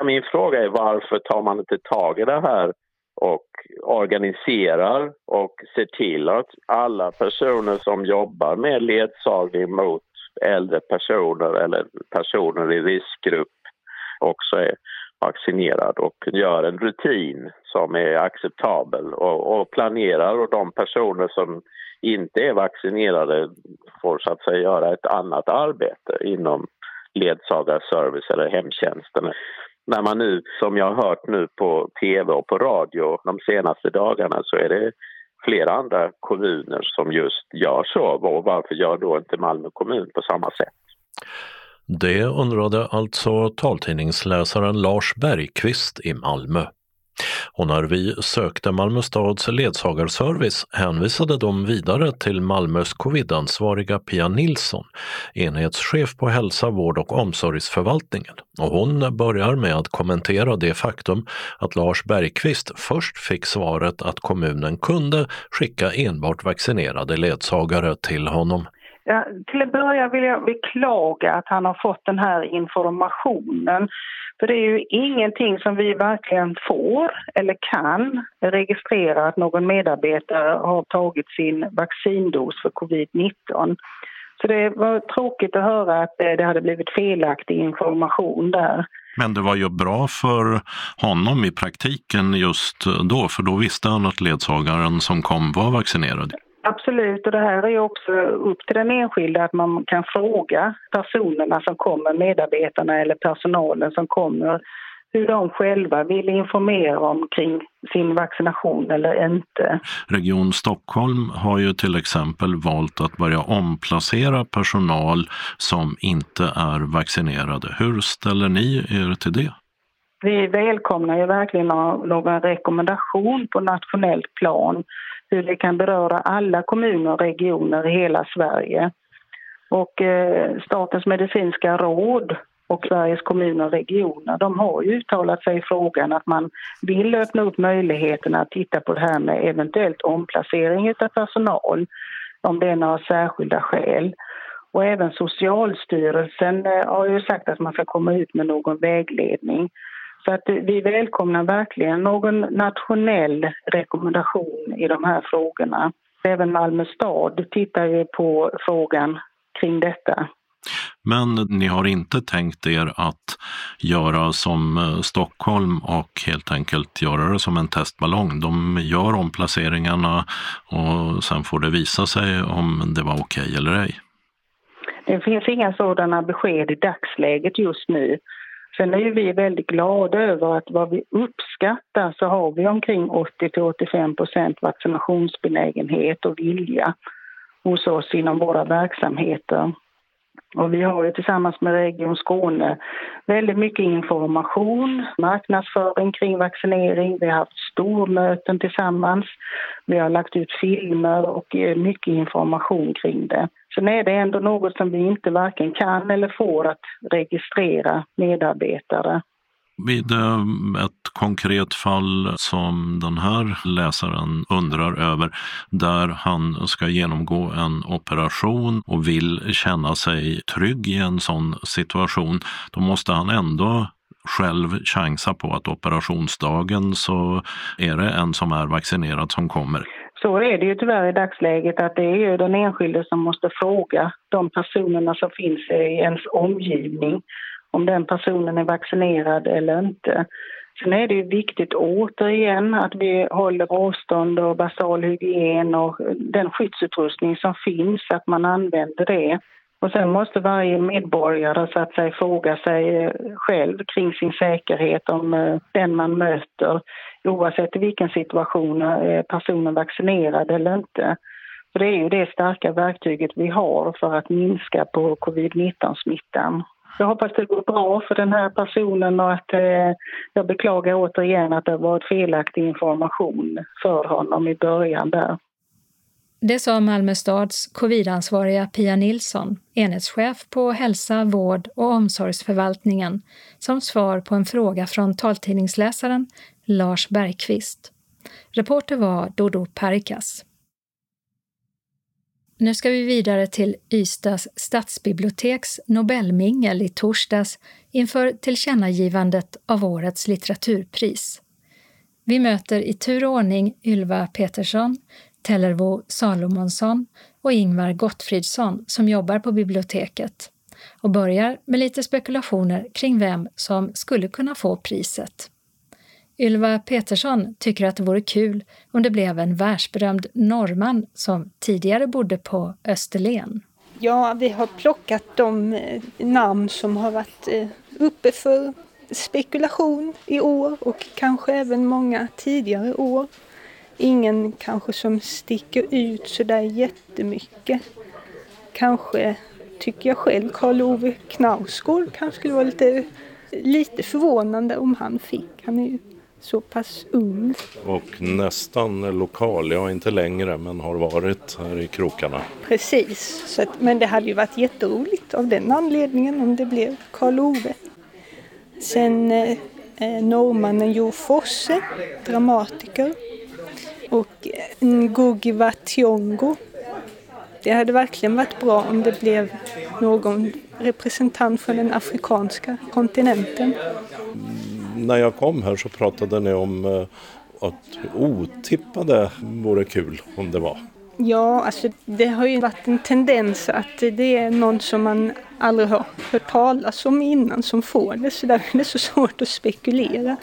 Min fråga är varför tar man inte tag i det här och organiserar och ser till att alla personer som jobbar med ledsagning mot äldre personer eller personer i riskgrupp också är vaccinerad och gör en rutin som är acceptabel och, och planerar och de personer som inte är vaccinerade får så att säga göra ett annat arbete inom ledsagarservice eller hemtjänsten. När man nu, som jag har hört nu på tv och på radio de senaste dagarna så är det flera andra kommuner som just gör så. Och varför gör då inte Malmö kommun på samma sätt? Det undrade alltså taltidningsläsaren Lars Bergqvist i Malmö. Och när vi sökte Malmö stads ledsagarservice hänvisade de vidare till Malmös covidansvariga Pia Nilsson, enhetschef på hälsa, vård och omsorgsförvaltningen. Och hon börjar med att kommentera det faktum att Lars Bergqvist först fick svaret att kommunen kunde skicka enbart vaccinerade ledsagare till honom. Ja, till att börja vill jag beklaga att han har fått den här informationen. För det är ju ingenting som vi verkligen får eller kan registrera att någon medarbetare har tagit sin vaccindos för covid-19. Så det var tråkigt att höra att det hade blivit felaktig information där. Men det var ju bra för honom i praktiken just då, för då visste han att ledsagaren som kom var vaccinerad. Absolut, och det här är också upp till den enskilde att man kan fråga personerna som kommer, medarbetarna eller personalen som kommer, hur de själva vill informera om kring sin vaccination eller inte. Region Stockholm har ju till exempel valt att börja omplacera personal som inte är vaccinerade. Hur ställer ni er till det? Vi välkomnar ju verkligen någon rekommendation på nationellt plan hur det kan beröra alla kommuner och regioner i hela Sverige. Och eh, Statens medicinska råd och Sveriges kommuner och regioner de har ju uttalat sig i frågan att man vill öppna upp möjligheterna att titta på det här med eventuellt omplacering av personal om det är några särskilda skäl. Och även Socialstyrelsen eh, har ju sagt att man ska komma ut med någon vägledning så att vi välkomnar verkligen någon nationell rekommendation i de här frågorna. Även Malmö stad tittar ju på frågan kring detta. Men ni har inte tänkt er att göra som eh, Stockholm och helt enkelt göra det som en testballong. De gör omplaceringarna och sen får det visa sig om det var okej okay eller ej. Det finns inga sådana besked i dagsläget just nu. Sen är vi väldigt glada över att vad vi uppskattar så har vi omkring 80-85 procent vaccinationsbenägenhet och vilja hos oss inom våra verksamheter. Och vi har ju tillsammans med Region Skåne väldigt mycket information, marknadsföring kring vaccinering. Vi har haft stormöten tillsammans. Vi har lagt ut filmer och eh, mycket information kring det. Sen är det ändå något som vi inte varken kan eller får att registrera medarbetare. Vid ehm, ett konkret fall som den här läsaren undrar över, där han ska genomgå en operation och vill känna sig trygg i en sån situation, då måste han ändå själv chansa på att operationsdagen så är det en som är vaccinerad som kommer. Så är det ju tyvärr i dagsläget att det är ju den enskilde som måste fråga de personerna som finns i ens omgivning om den personen är vaccinerad eller inte. Sen är det ju viktigt återigen att vi håller avstånd och basal hygien och den skyddsutrustning som finns, att man använder det. Och sen måste varje medborgare så att säga fråga sig eh, själv kring sin säkerhet om eh, den man möter oavsett i vilken situation eh, är personen vaccinerad eller inte. För det är ju det starka verktyget vi har för att minska på covid-19-smittan. Jag hoppas det går bra för den här personen och att eh, jag beklagar återigen att det varit felaktig information för honom i början där. Det sa Malmö stads covidansvariga Pia Nilsson, enhetschef på hälsa, vård och omsorgsförvaltningen, som svar på en fråga från taltidningsläsaren Lars Bergqvist. Reporter var Dodo Perikas. Nu ska vi vidare till Ystads stadsbiblioteks Nobelmingel i torsdags inför tillkännagivandet av årets litteraturpris. Vi möter i tur och ordning Ylva Petersson, Tellervo Salomonsson och Ingvar Gottfridsson som jobbar på biblioteket och börjar med lite spekulationer kring vem som skulle kunna få priset. Ylva Petersson tycker att det vore kul om det blev en världsberömd norrman som tidigare bodde på Österlen. Ja, vi har plockat de eh, namn som har varit eh, uppe för spekulation i år och kanske även många tidigare år. Ingen kanske som sticker ut sådär jättemycket. Kanske tycker jag själv Karl Ove Knausgård kanske skulle vara lite, lite förvånande om han fick. Han är ju så pass ung. Och nästan lokal, ja inte längre men har varit här i krokarna. Precis, så att, men det hade ju varit jätteroligt av den anledningen om det blev Karl Ove. Sen eh, eh norrmannen Jo Fosse, dramatiker. Och Ngugi wa Thiong'o. Det hade verkligen varit bra om det blev någon representant från den afrikanska kontinenten när jag kom här så pratade ni om eh, att otippade vore kul om det var. Ja, alltså det har ju varit en tendens att det är någon som man aldrig har hört talas om innan som får det. Så där är det så svårt att spekulera.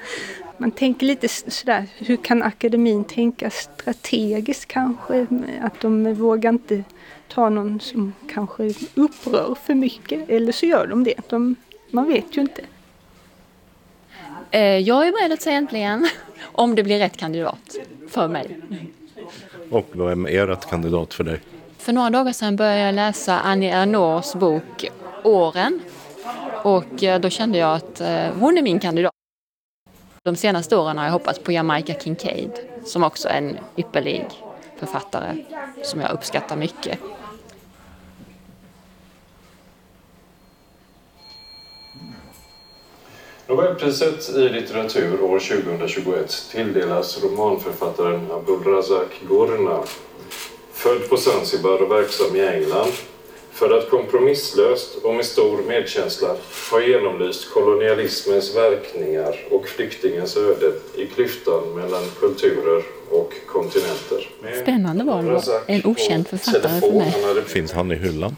Man tänker lite sådär, hur kan akademin tänka strategiskt kanske? Att de vågar inte ta någon som kanske upprör för mycket. Eller så gör de det. De, man vet ju inte. Eh, jag är beredd att säga äntligen om det blir rätt kandidat för mig. Och vem är rätt kandidat för dig? För några dagar sedan började jag läsa Annie Ernaux bok Åren. Och eh, då kände jag att eh, hon är min kandidat. De senaste åren har jag hoppats på Jamaica Kincaid som också är en ypperlig författare som jag uppskattar mycket. Nobelpriset i litteratur år 2021 tilldelas romanförfattaren Abdulrazak Gurna, född på Zanzibar och verksam i England, för att kompromisslöst och med stor medkänsla ha genomlyst kolonialismens verkningar och flyktingens öde i klyftan mellan kulturer och kontinenter. Spännande val. En okänd författare för mig. Finns han i hyllan?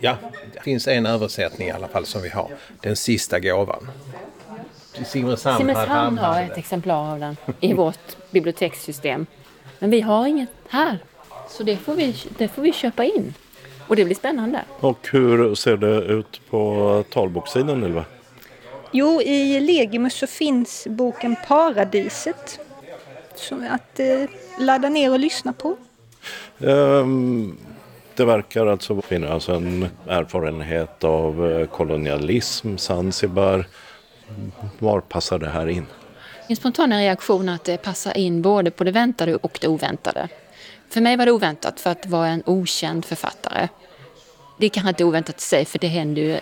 Ja, det finns en översättning i alla fall som vi har. Den sista gåvan. Simrishamn, Simrishamn har ett exemplar av den i vårt bibliotekssystem. Men vi har inget här. Så det får vi, det får vi köpa in. Och det blir spännande. Och hur ser det ut på talbokssidan Ylva? Jo, i Legimus så finns boken Paradiset. Så att eh, ladda ner och lyssna på. Um, det verkar alltså finnas en erfarenhet av eh, kolonialism, Zanzibar, var passar det här in? Min spontana reaktion är att det passar in både på det väntade och det oväntade. För mig var det oväntat för att det var en okänd författare. Det är kanske inte oväntat i sig för det händer ju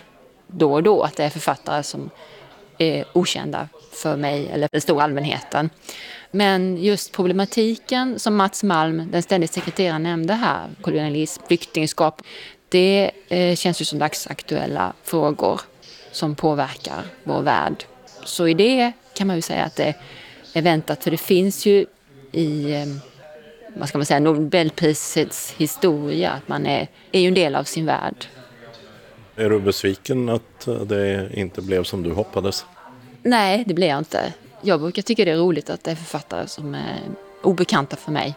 då och då att det är författare som är okända för mig eller den stora allmänheten. Men just problematiken som Mats Malm, den ständige sekreteraren, nämnde här, kolonialism, flyktingskap, det eh, känns ju som dagsaktuella frågor som påverkar vår värld. Så i det kan man ju säga att det är väntat, för det finns ju i eh, vad ska man säga, Nobelprisets historia, att man är, är ju en del av sin värld. Är du besviken att det inte blev som du hoppades? Nej, det blev jag inte. Jag brukar tycka det är roligt att det är författare som är obekanta för mig.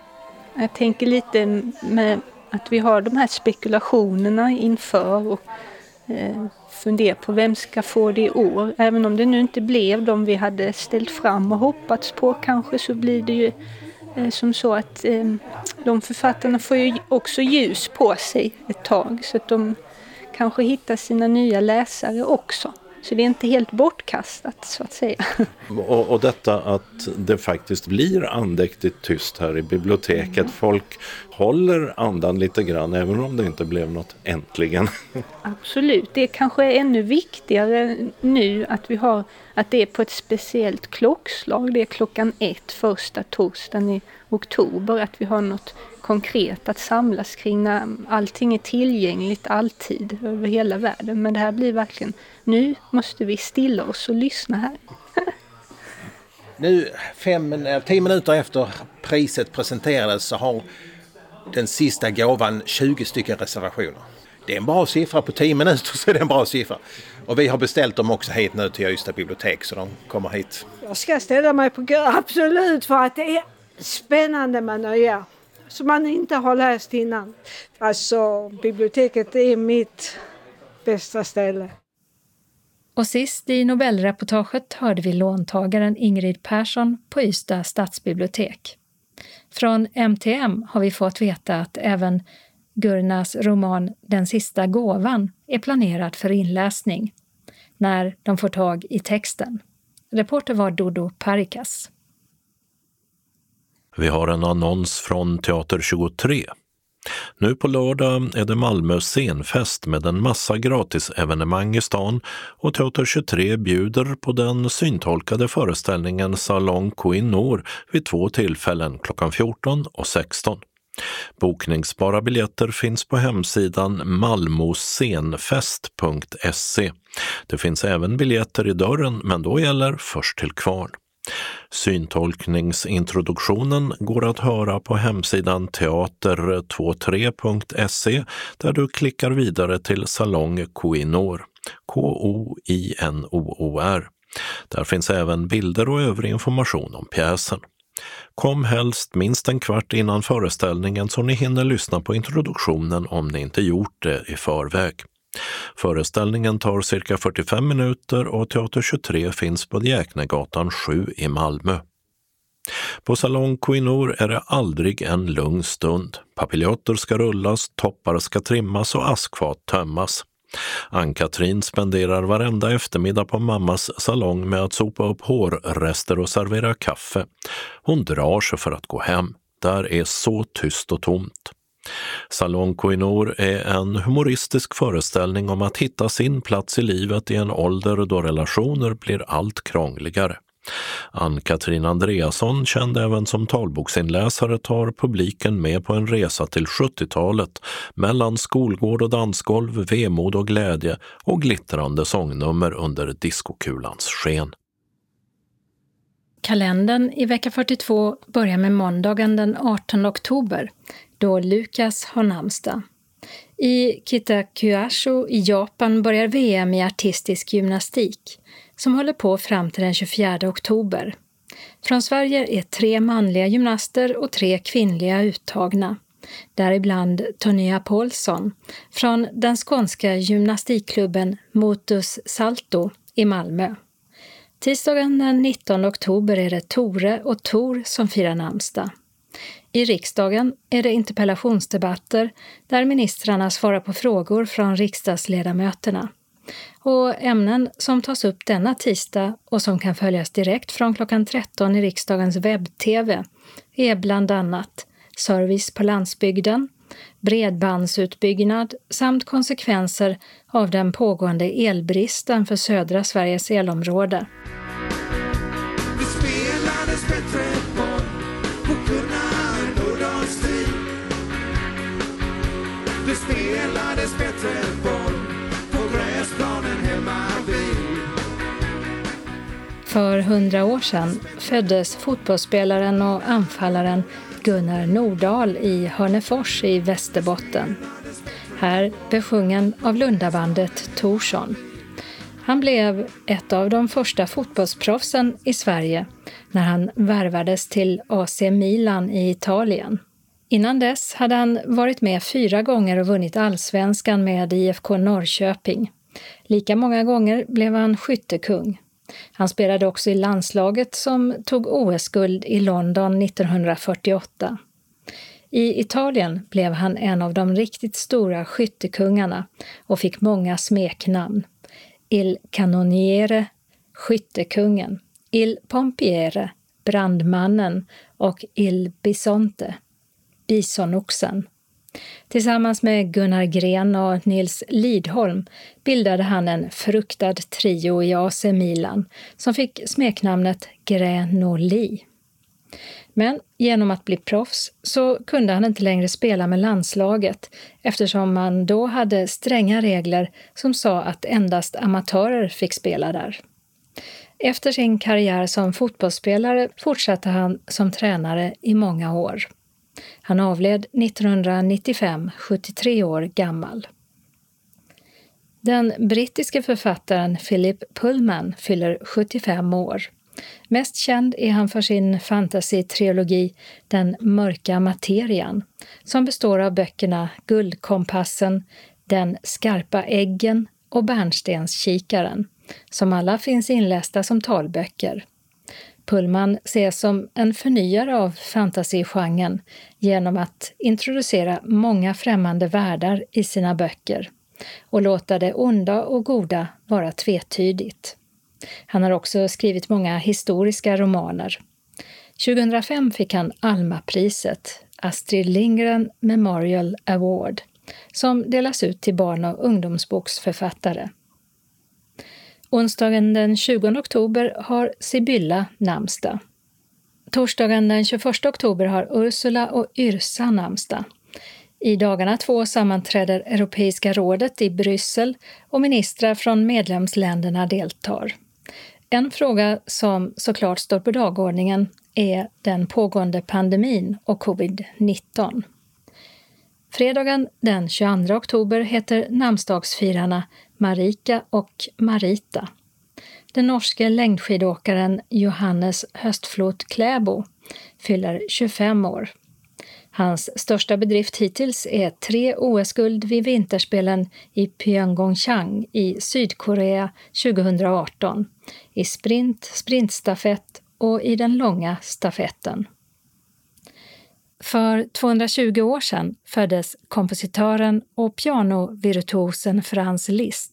Jag tänker lite med att vi har de här spekulationerna inför och Eh, fundera på vem ska få det i år. Även om det nu inte blev de vi hade ställt fram och hoppats på kanske så blir det ju eh, som så att eh, de författarna får ju också ljus på sig ett tag så att de kanske hittar sina nya läsare också. Så det är inte helt bortkastat så att säga. Och, och detta att det faktiskt blir andäktigt tyst här i biblioteket. Mm. Folk håller andan lite grann även om det inte blev något äntligen. Absolut, det kanske är ännu viktigare nu att vi har att det är på ett speciellt klockslag. Det är klockan ett första torsdagen i oktober. Att vi har något konkret att samlas kring när allting är tillgängligt alltid över hela världen. Men det här blir verkligen, nu måste vi stilla oss och lyssna här. nu, fem, tio minuter efter priset presenterades så har den sista gåvan 20 stycken reservationer. Det är en bra siffra på 10 minuter så är det en bra siffra. Och vi har beställt dem också hit nu till Ystad bibliotek så de kommer hit. Jag ska ställa mig på kö, absolut, för att det är spännande med nya som man inte har läst innan. Alltså biblioteket är mitt bästa ställe. Och sist i Nobelreportaget hörde vi låntagaren Ingrid Persson på Ystad stadsbibliotek. Från MTM har vi fått veta att även Gurnas roman Den sista gåvan är planerad för inläsning när de får tag i texten. Reporter var Dodo Parikas. Vi har en annons från Teater 23. Nu på lördag är det Malmö scenfest med en massa gratisevenemang i stan och Teater 23 bjuder på den syntolkade föreställningen Salong Queen Noor vid två tillfällen klockan 14 och 16. Bokningsbara biljetter finns på hemsidan malmoscenfest.se. Det finns även biljetter i dörren, men då gäller först till kvarn. Syntolkningsintroduktionen går att höra på hemsidan teater23.se där du klickar vidare till Salong Koinor, K-O-I-N-O-O-R. Där finns även bilder och övrig information om pjäsen. Kom helst minst en kvart innan föreställningen så ni hinner lyssna på introduktionen om ni inte gjort det i förväg. Föreställningen tar cirka 45 minuter och Teater 23 finns på Djäknegatan 7 i Malmö. På Salong Quinor är det aldrig en lugn stund. Papiljotter ska rullas, toppar ska trimmas och askfat tömmas. Ann-Katrin spenderar varenda eftermiddag på mammas salong med att sopa upp hårrester och servera kaffe. Hon drar sig för att gå hem. Där är så tyst och tomt. Salon Koinor är en humoristisk föreställning om att hitta sin plats i livet i en ålder då relationer blir allt krångligare. Ann-Katrin Andreasson, känd även som talboksinläsare, tar publiken med på en resa till 70-talet mellan skolgård och dansgolv, vemod och glädje och glittrande sångnummer under diskokulans sken. Kalendern i vecka 42 börjar med måndagen den 18 oktober då Lukas har namnsdag. I Kitakyasho i Japan börjar VM i artistisk gymnastik som håller på fram till den 24 oktober. Från Sverige är tre manliga gymnaster och tre kvinnliga uttagna, däribland Tonia Paulsson från den skånska gymnastikklubben Motus Salto i Malmö. Tisdagen den 19 oktober är det Tore och Tor som firar namnsdag. I riksdagen är det interpellationsdebatter där ministrarna svarar på frågor från riksdagsledamöterna. Och ämnen som tas upp denna tisdag och som kan följas direkt från klockan 13 i riksdagens webb-tv är bland annat service på landsbygden, bredbandsutbyggnad samt konsekvenser av den pågående elbristen för södra Sveriges elområde. För hundra år sedan föddes fotbollsspelaren och anfallaren Gunnar Nordahl i Hörnefors i Västerbotten. Här besjungen av Lundabandet Torsson. Han blev ett av de första fotbollsproffsen i Sverige när han värvades till AC Milan i Italien. Innan dess hade han varit med fyra gånger och vunnit allsvenskan med IFK Norrköping. Lika många gånger blev han skyttekung. Han spelade också i landslaget som tog OS-guld i London 1948. I Italien blev han en av de riktigt stora skyttekungarna och fick många smeknamn. Il Canoniere, Skyttekungen, Il Pompiere, Brandmannen och Il Bisonte, Bisonoxen. Tillsammans med Gunnar Gren och Nils Lidholm bildade han en fruktad trio i AC Milan som fick smeknamnet Grenoli. Men genom att bli proffs så kunde han inte längre spela med landslaget eftersom man då hade stränga regler som sa att endast amatörer fick spela där. Efter sin karriär som fotbollsspelare fortsatte han som tränare i många år. Han avled 1995, 73 år gammal. Den brittiske författaren Philip Pullman fyller 75 år. Mest känd är han för sin fantasy-trilogi Den mörka materian, som består av böckerna Guldkompassen, Den skarpa äggen och Bärnstenskikaren, som alla finns inlästa som talböcker. Pullman ses som en förnyare av fantasygenren genom att introducera många främmande världar i sina böcker och låta det onda och goda vara tvetydigt. Han har också skrivit många historiska romaner. 2005 fick han Alma-priset, Astrid Lindgren Memorial Award, som delas ut till barn och ungdomsboksförfattare. Onsdagen den 20 oktober har Sibylla namnsdag. Torsdagen den 21 oktober har Ursula och Yrsa namnsdag. I dagarna två sammanträder Europeiska rådet i Bryssel och ministrar från medlemsländerna deltar. En fråga som såklart står på dagordningen är den pågående pandemin och covid-19. Fredagen den 22 oktober heter namnsdagsfirarna Marika och Marita. Den norske längdskidåkaren Johannes Höstflot Kläbo fyller 25 år. Hans största bedrift hittills är tre OS-guld vid vinterspelen i Pyeongchang i Sydkorea 2018 i sprint, sprintstafett och i den långa stafetten. För 220 år sedan föddes kompositören och pianovirtuosen Franz Liszt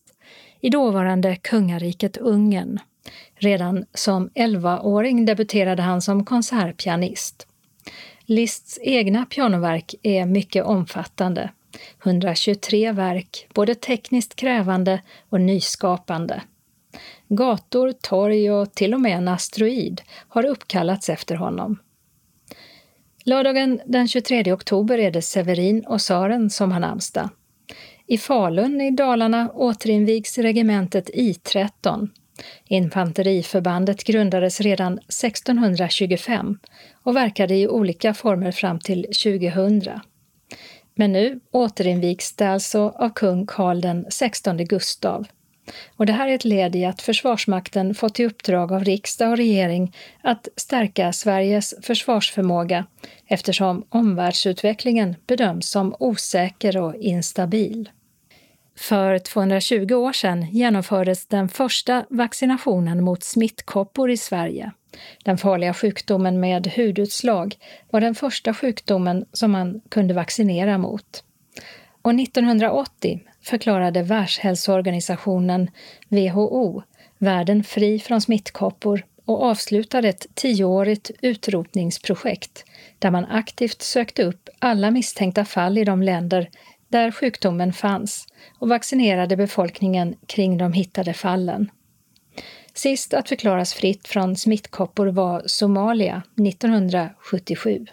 i dåvarande kungariket Ungern. Redan som 11-åring debuterade han som konsertpianist. Liszts egna pianoverk är mycket omfattande. 123 verk, både tekniskt krävande och nyskapande. Gator, torg och till och med en asteroid har uppkallats efter honom. Lördagen den 23 oktober är det Severin och Saren som har namnsdag. I Falun i Dalarna återinvigs regementet I13. Infanteriförbandet grundades redan 1625 och verkade i olika former fram till 2000. Men nu återinvigs det alltså av kung Karl den 16 Gustav. Och det här är ett led i att Försvarsmakten fått i uppdrag av riksdag och regering att stärka Sveriges försvarsförmåga eftersom omvärldsutvecklingen bedöms som osäker och instabil. För 220 år sedan genomfördes den första vaccinationen mot smittkoppor i Sverige. Den farliga sjukdomen med hudutslag var den första sjukdomen som man kunde vaccinera mot. Och 1980 förklarade Världshälsoorganisationen, WHO, världen fri från smittkoppor och avslutade ett tioårigt utrotningsprojekt där man aktivt sökte upp alla misstänkta fall i de länder där sjukdomen fanns och vaccinerade befolkningen kring de hittade fallen. Sist att förklaras fritt från smittkoppor var Somalia 1977.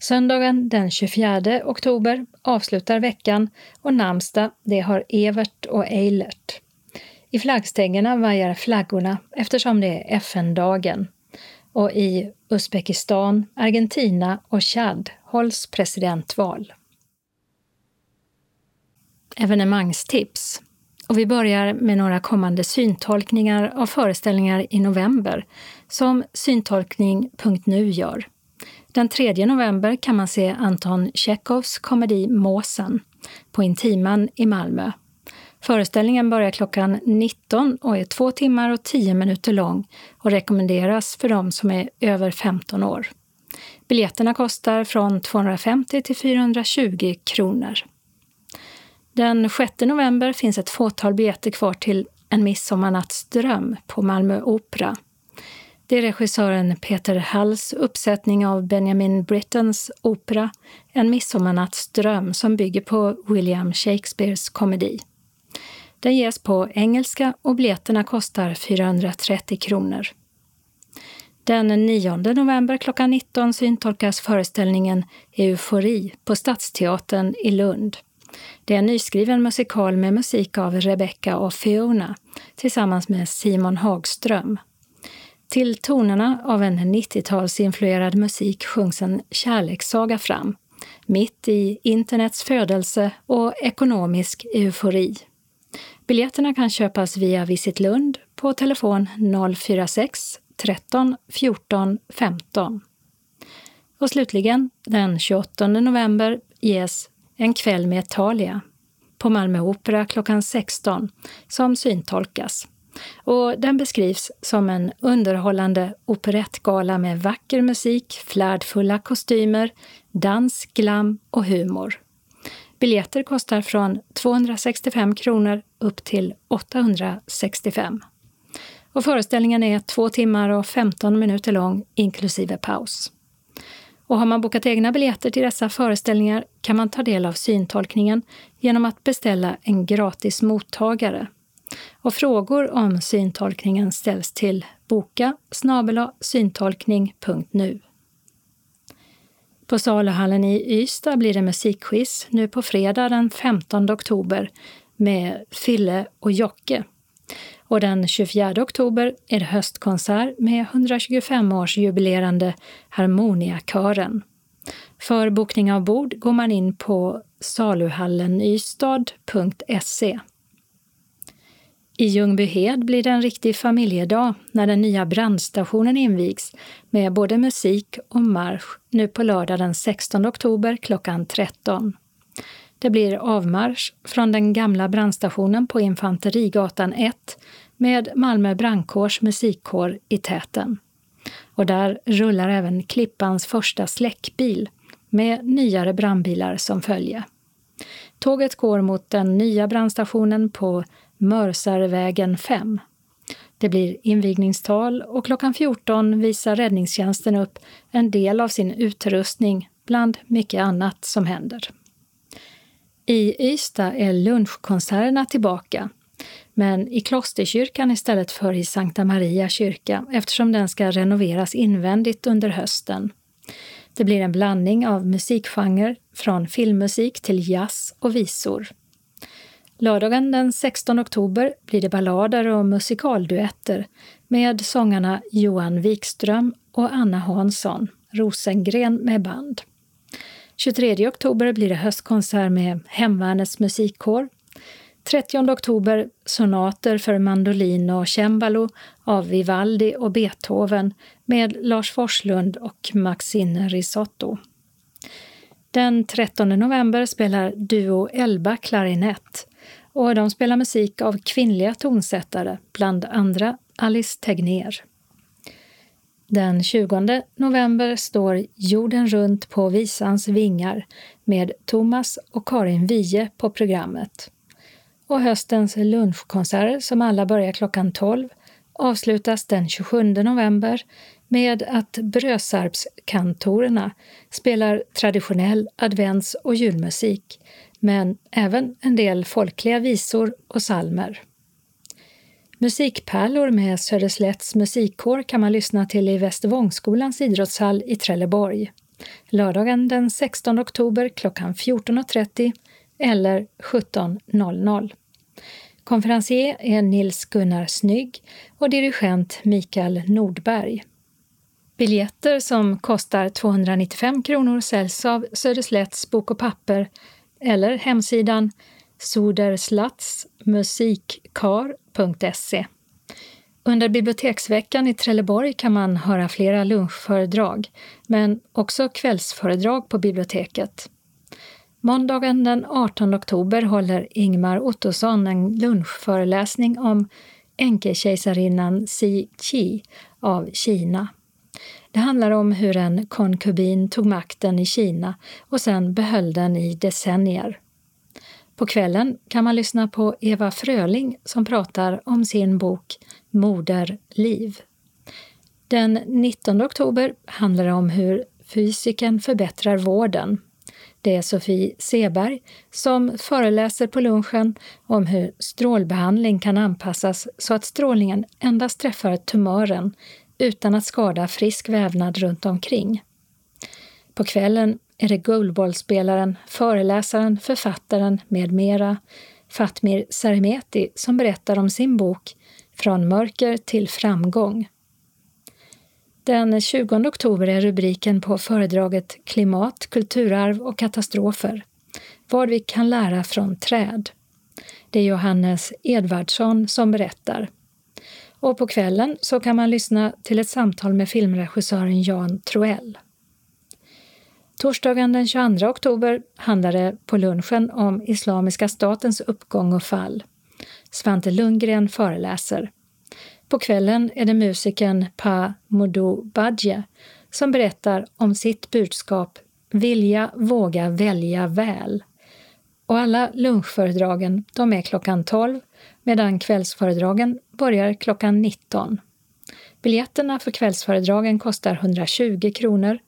Söndagen den 24 oktober avslutar veckan och namnsdag det har Evert och Eilert. I flaggstängerna vajar flaggorna eftersom det är FN-dagen och i Uzbekistan, Argentina och Chad hålls presidentval. Evenemangstips Och vi börjar med några kommande syntolkningar av föreställningar i november som syntolkning.nu gör. Den 3 november kan man se Anton Tjechovs komedi Måsen på Intiman i Malmö. Föreställningen börjar klockan 19 och är två timmar och 10 minuter lång och rekommenderas för de som är över 15 år. Biljetterna kostar från 250 till 420 kronor. Den 6 november finns ett fåtal biljetter kvar till En midsommarnattsdröm på Malmö Opera. Det är regissören Peter Halls uppsättning av Benjamin Brittens opera En midsommarnattsdröm som bygger på William Shakespeares komedi. Den ges på engelska och biljetterna kostar 430 kronor. Den 9 november klockan 19 syntolkas föreställningen Eufori på Stadsteatern i Lund. Det är en nyskriven musikal med musik av Rebecca och Fiona tillsammans med Simon Hagström. Till tonerna av en 90-talsinfluerad musik sjungs en kärlekssaga fram, mitt i internets födelse och ekonomisk eufori. Biljetterna kan köpas via Visit Lund på telefon 046 13 14 15. Och slutligen, den 28 november ges En kväll med Italia på Malmö Opera klockan 16 som syntolkas. Och den beskrivs som en underhållande operettgala med vacker musik, flärdfulla kostymer, dans, glam och humor. Biljetter kostar från 265 kronor upp till 865. Och föreställningen är två timmar och 15 minuter lång inklusive paus. Och har man bokat egna biljetter till dessa föreställningar kan man ta del av syntolkningen genom att beställa en gratis mottagare. Och frågor om syntolkningen ställs till boka syntolkning.nu. På saluhallen i Ystad blir det musikquiz nu på fredag den 15 oktober med Fille och Jocke. Och den 24 oktober är det höstkonsert med 125-årsjubilerande Harmoniakören. För bokning av bord går man in på saluhallenystad.se. I Ljungbyhed blir det en riktig familjedag när den nya brandstationen invigs med både musik och marsch nu på lördag den 16 oktober klockan 13. Det blir avmarsch från den gamla brandstationen på Infanterigatan 1 med Malmö brandkårs musikkår i täten. Och där rullar även Klippans första släckbil med nyare brandbilar som följe. Tåget går mot den nya brandstationen på Mörsarvägen 5. Det blir invigningstal och klockan 14 visar räddningstjänsten upp en del av sin utrustning bland mycket annat som händer. I Ystad är lunchkonserterna tillbaka, men i Klosterkyrkan istället för i Sankta Maria kyrka eftersom den ska renoveras invändigt under hösten. Det blir en blandning av musikgenrer, från filmmusik till jazz och visor. Lördagen den 16 oktober blir det ballader och musikalduetter med sångarna Johan Wikström och Anna Hansson, Rosengren med band. 23 oktober blir det höstkonsert med Hemvärnets musikkår. 30 oktober sonater för mandolin och cembalo av Vivaldi och Beethoven med Lars Forslund och Maxine Risotto. Den 13 november spelar Duo Elba klarinett och de spelar musik av kvinnliga tonsättare, bland andra Alice Tegnér. Den 20 november står Jorden runt på visans vingar med Thomas och Karin Wiehe på programmet. Och höstens lunchkonserter, som alla börjar klockan 12, avslutas den 27 november med att Brösarpskantorerna spelar traditionell advents och julmusik, men även en del folkliga visor och salmer. Musikpärlor med Söderslätts musikkår kan man lyssna till i Västervångsskolans idrottshall i Trelleborg. Lördagen den 16 oktober klockan 14.30 eller 17.00. Konferencier är Nils Gunnar Snygg och dirigent Mikael Nordberg. Biljetter som kostar 295 kronor säljs av Söderslätts Bok och Papper eller hemsidan soderslatsmusikkar.se. Under biblioteksveckan i Trelleborg kan man höra flera lunchföredrag, men också kvällsföredrag på biblioteket. Måndagen den 18 oktober håller Ingmar Ottosson en lunchföreläsning om enkekejsarinnan Si Qi av Kina. Det handlar om hur en konkubin tog makten i Kina och sen behöll den i decennier. På kvällen kan man lyssna på Eva Fröling som pratar om sin bok Moderliv. Den 19 oktober handlar det om hur fysiken förbättrar vården. Det är Sofie Seberg som föreläser på lunchen om hur strålbehandling kan anpassas så att strålningen endast träffar tumören utan att skada frisk vävnad runt omkring. På kvällen är det goalballspelaren, föreläsaren, författaren med mera, Fatmir Seremeti, som berättar om sin bok Från mörker till framgång. Den 20 oktober är rubriken på föredraget Klimat, kulturarv och katastrofer. Vad vi kan lära från träd. Det är Johannes Edvardsson som berättar. Och på kvällen så kan man lyssna till ett samtal med filmregissören Jan Troell. Torsdagen den 22 oktober handlar det på lunchen om Islamiska statens uppgång och fall. Svante Lundgren föreläser. På kvällen är det musikern Pa Modou Badje som berättar om sitt budskap Vilja, våga, välja väl. Och alla lunchföredragen de är klockan 12 medan kvällsföredragen börjar klockan 19. Biljetterna för kvällsföredragen kostar 120 kronor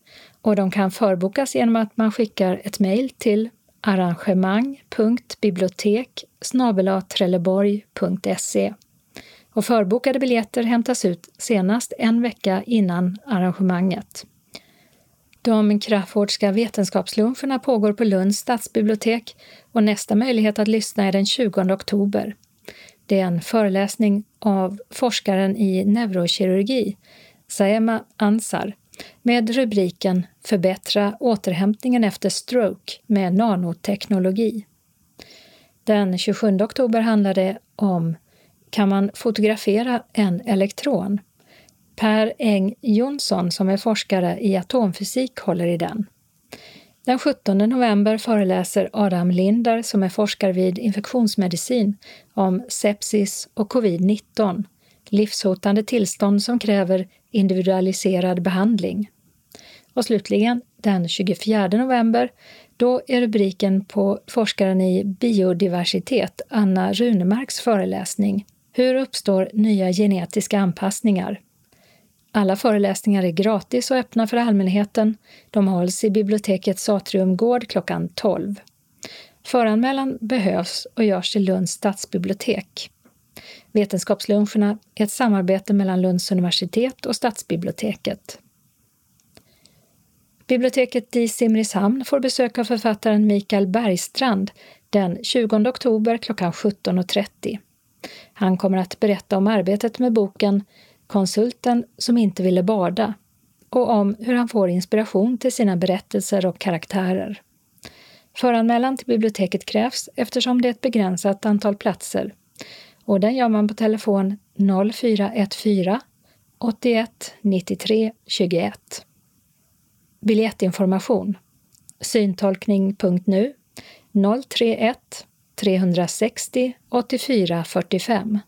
och de kan förbokas genom att man skickar ett mejl till arrangemang.bibliotek trelleborg.se och förbokade biljetter hämtas ut senast en vecka innan arrangemanget. De Crafoordska vetenskapsluncherna pågår på Lunds stadsbibliotek och nästa möjlighet att lyssna är den 20 oktober. Det är en föreläsning av forskaren i neurokirurgi, Saema Ansar, med rubriken Förbättra återhämtningen efter stroke med nanoteknologi. Den 27 oktober handlar det om Kan man fotografera en elektron? Per Eng Jonsson som är forskare i atomfysik håller i den. Den 17 november föreläser Adam Linder som är forskare vid infektionsmedicin om sepsis och covid-19, livshotande tillstånd som kräver individualiserad behandling. Och slutligen, den 24 november, då är rubriken på forskaren i biodiversitet, Anna Runemarks föreläsning Hur uppstår nya genetiska anpassningar? Alla föreläsningar är gratis och öppna för allmänheten. De hålls i bibliotekets atriumgård klockan 12. Föranmälan behövs och görs till Lunds stadsbibliotek. Vetenskapsluncherna är ett samarbete mellan Lunds universitet och stadsbiblioteket. Biblioteket i Simrishamn får besök av författaren Mikael Bergstrand den 20 oktober klockan 17.30. Han kommer att berätta om arbetet med boken Konsulten som inte ville bada och om hur han får inspiration till sina berättelser och karaktärer. Föranmälan till biblioteket krävs eftersom det är ett begränsat antal platser och den gör man på telefon 0414 81 93 21. Biljettinformation syntolkning.nu 031 360 84 45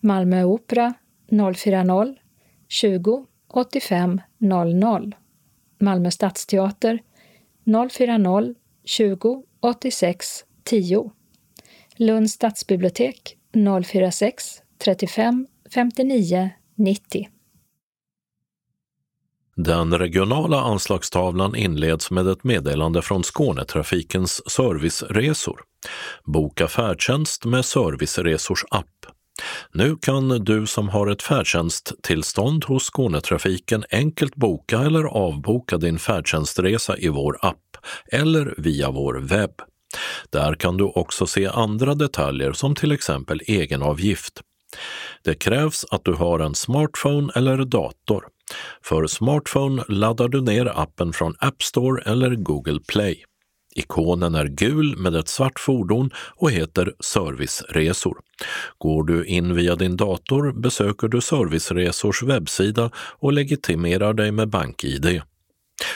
Malmö Opera 040 20 85 00 Malmö Stadsteater 040 20 86 10 Lunds stadsbibliotek 046 35 59 90 Den regionala anslagstavlan inleds med ett meddelande från Skånetrafikens serviceresor. Boka färdtjänst med Serviceresors app. Nu kan du som har ett färdtjänsttillstånd hos Skånetrafiken enkelt boka eller avboka din färdtjänstresa i vår app eller via vår webb. Där kan du också se andra detaljer som till exempel egenavgift. Det krävs att du har en smartphone eller dator. För smartphone laddar du ner appen från App Store eller Google Play. Ikonen är gul med ett svart fordon och heter Serviceresor. Går du in via din dator besöker du Serviceresors webbsida och legitimerar dig med BankID.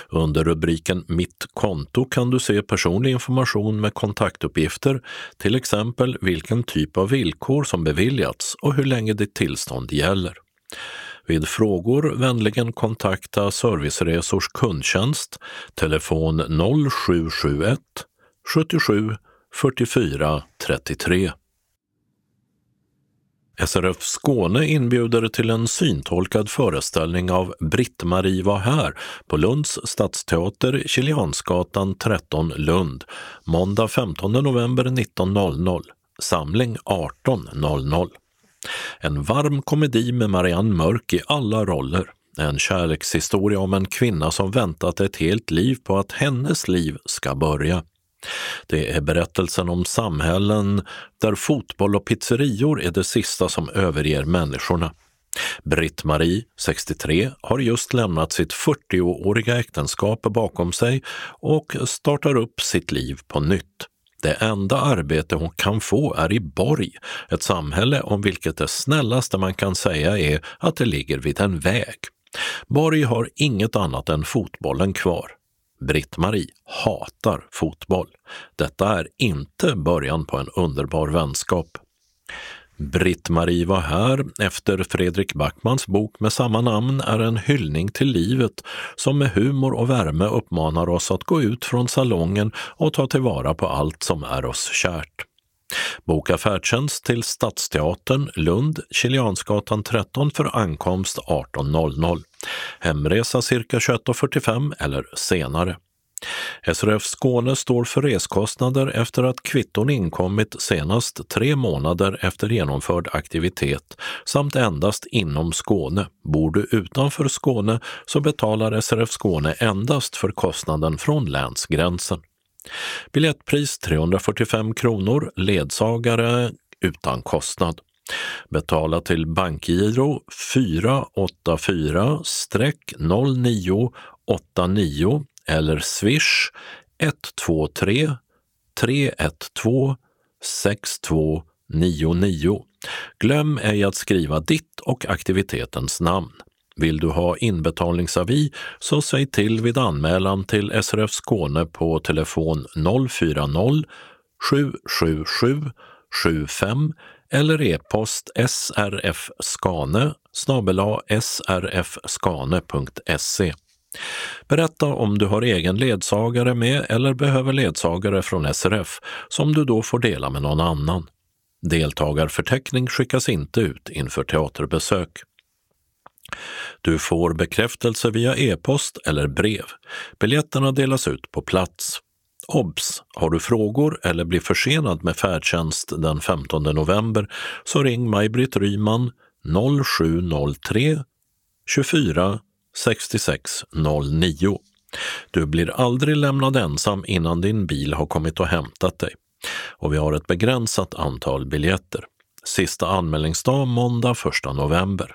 Under rubriken Mitt konto kan du se personlig information med kontaktuppgifter, till exempel vilken typ av villkor som beviljats och hur länge ditt tillstånd gäller. Vid frågor vänligen kontakta Serviceresors kundtjänst, telefon 0771 77 44 33. SRF Skåne inbjuder till en syntolkad föreställning av Britt-Marie var här på Lunds stadsteater, Kiliansgatan 13, Lund, måndag 15 november 19.00, samling 18.00. En varm komedi med Marianne Mörk i alla roller. En kärlekshistoria om en kvinna som väntat ett helt liv på att hennes liv ska börja. Det är berättelsen om samhällen där fotboll och pizzerior är det sista som överger människorna. Britt-Marie, 63, har just lämnat sitt 40-åriga äktenskap bakom sig och startar upp sitt liv på nytt. Det enda arbete hon kan få är i Borg, ett samhälle om vilket det snällaste man kan säga är att det ligger vid en väg. Borg har inget annat än fotbollen kvar. Britt-Marie hatar fotboll. Detta är inte början på en underbar vänskap. Britt-Marie var här efter Fredrik Backmans bok med samma namn är en hyllning till livet som med humor och värme uppmanar oss att gå ut från salongen och ta tillvara på allt som är oss kärt. Boka färdtjänst till Stadsteatern, Lund, Kiliansgatan 13 för ankomst 18.00. Hemresa cirka 21.45 eller senare. SRF Skåne står för reskostnader efter att kvitton inkommit senast tre månader efter genomförd aktivitet samt endast inom Skåne. Bor du utanför Skåne så betalar SRF Skåne endast för kostnaden från länsgränsen. Biljettpris 345 kronor, ledsagare utan kostnad. Betala till bankgiro 484-0989 eller swish 123 312 6299. Glöm ej att skriva ditt och aktivitetens namn. Vill du ha inbetalningsavi så säg till vid anmälan till SRF Skåne på telefon 040 777 75 eller e-post srfskane srfskane.se. Berätta om du har egen ledsagare med eller behöver ledsagare från SRF som du då får dela med någon annan. Deltagarförteckning skickas inte ut inför teaterbesök. Du får bekräftelse via e-post eller brev. Biljetterna delas ut på plats. Obs! Har du frågor eller blir försenad med färdtjänst den 15 november så ring Maj-Britt Ryman 0703 24 6609. Du blir aldrig lämnad ensam innan din bil har kommit och hämtat dig. Och vi har ett begränsat antal biljetter. Sista anmälningsdag måndag 1 november.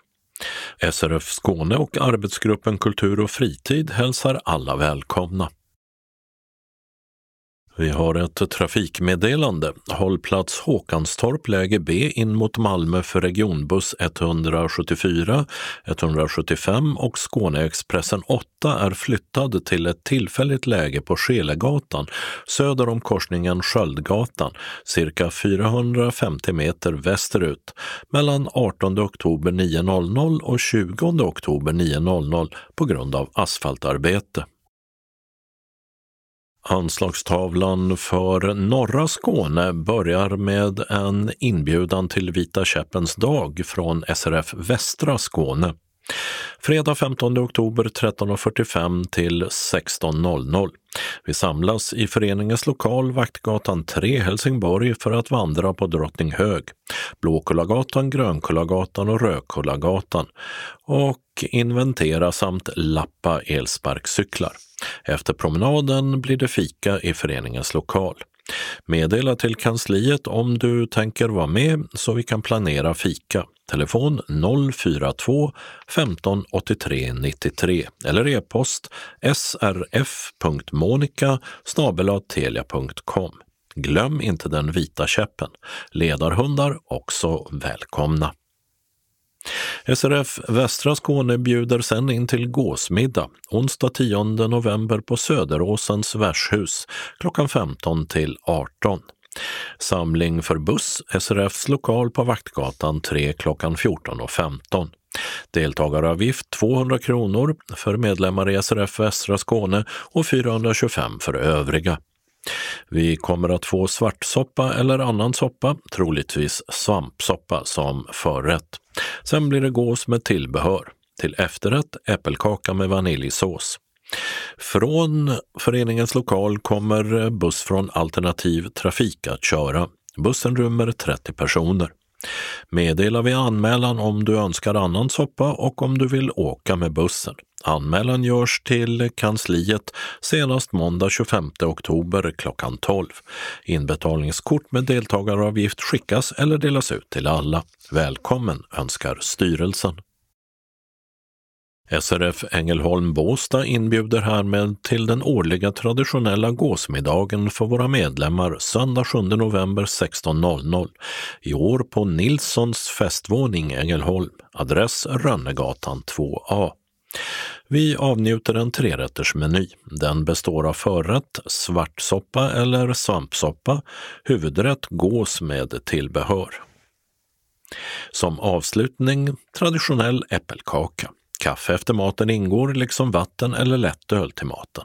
SRF Skåne och arbetsgruppen Kultur och fritid hälsar alla välkomna. Vi har ett trafikmeddelande. Hållplats Håkanstorp läge B in mot Malmö för regionbuss 174, 175 och Skåneexpressen 8 är flyttad till ett tillfälligt läge på Skelegatan söder om korsningen Sköldgatan, cirka 450 meter västerut mellan 18 oktober 9.00 och 20 oktober 9.00 på grund av asfaltarbete. Anslagstavlan för norra Skåne börjar med en inbjudan till Vita käppens dag från SRF Västra Skåne. Fredag 15 oktober 13.45 till 16.00. Vi samlas i föreningens lokal Vaktgatan 3, Helsingborg för att vandra på Drottninghög, Blåkullagatan, Grönkullagatan och Rödkullagatan och inventera samt lappa elsparkcyklar. Efter promenaden blir det fika i föreningens lokal. Meddela till kansliet om du tänker vara med så vi kan planera fika. Telefon 042 15 83 93 eller e-post srf.monica telia.com. Glöm inte den vita käppen. Ledarhundar också välkomna. SRF Västra Skåne bjuder sen in till gåsmiddag onsdag 10 november på Söderåsens värdshus klockan 15 till 18. Samling för buss, SRFs lokal på Vaktgatan 3 klockan 14.15. Deltagaravgift 200 kronor för medlemmar i SRF Västra Skåne och 425 för övriga. Vi kommer att få svartsoppa eller annan soppa, troligtvis svampsoppa som förrätt. Sen blir det gås med tillbehör. Till efterrätt äppelkaka med vaniljsås. Från föreningens lokal kommer buss från Alternativ Trafik att köra. Bussen rymmer 30 personer. Meddela vid anmälan om du önskar annan soppa och om du vill åka med bussen. Anmälan görs till kansliet senast måndag 25 oktober klockan 12. Inbetalningskort med deltagaravgift skickas eller delas ut till alla. Välkommen önskar styrelsen. SRF Ängelholm Båstad inbjuder härmed till den årliga traditionella gåsmiddagen för våra medlemmar söndag 7 november 16.00. I år på Nilssons festvåning Ängelholm, adress Rönnegatan 2A. Vi avnjuter en trerättersmeny. Den består av förrätt, svartsoppa eller svampsoppa, huvudrätt gås med tillbehör. Som avslutning traditionell äppelkaka. Kaffe efter maten ingår, liksom vatten eller lättöl till maten.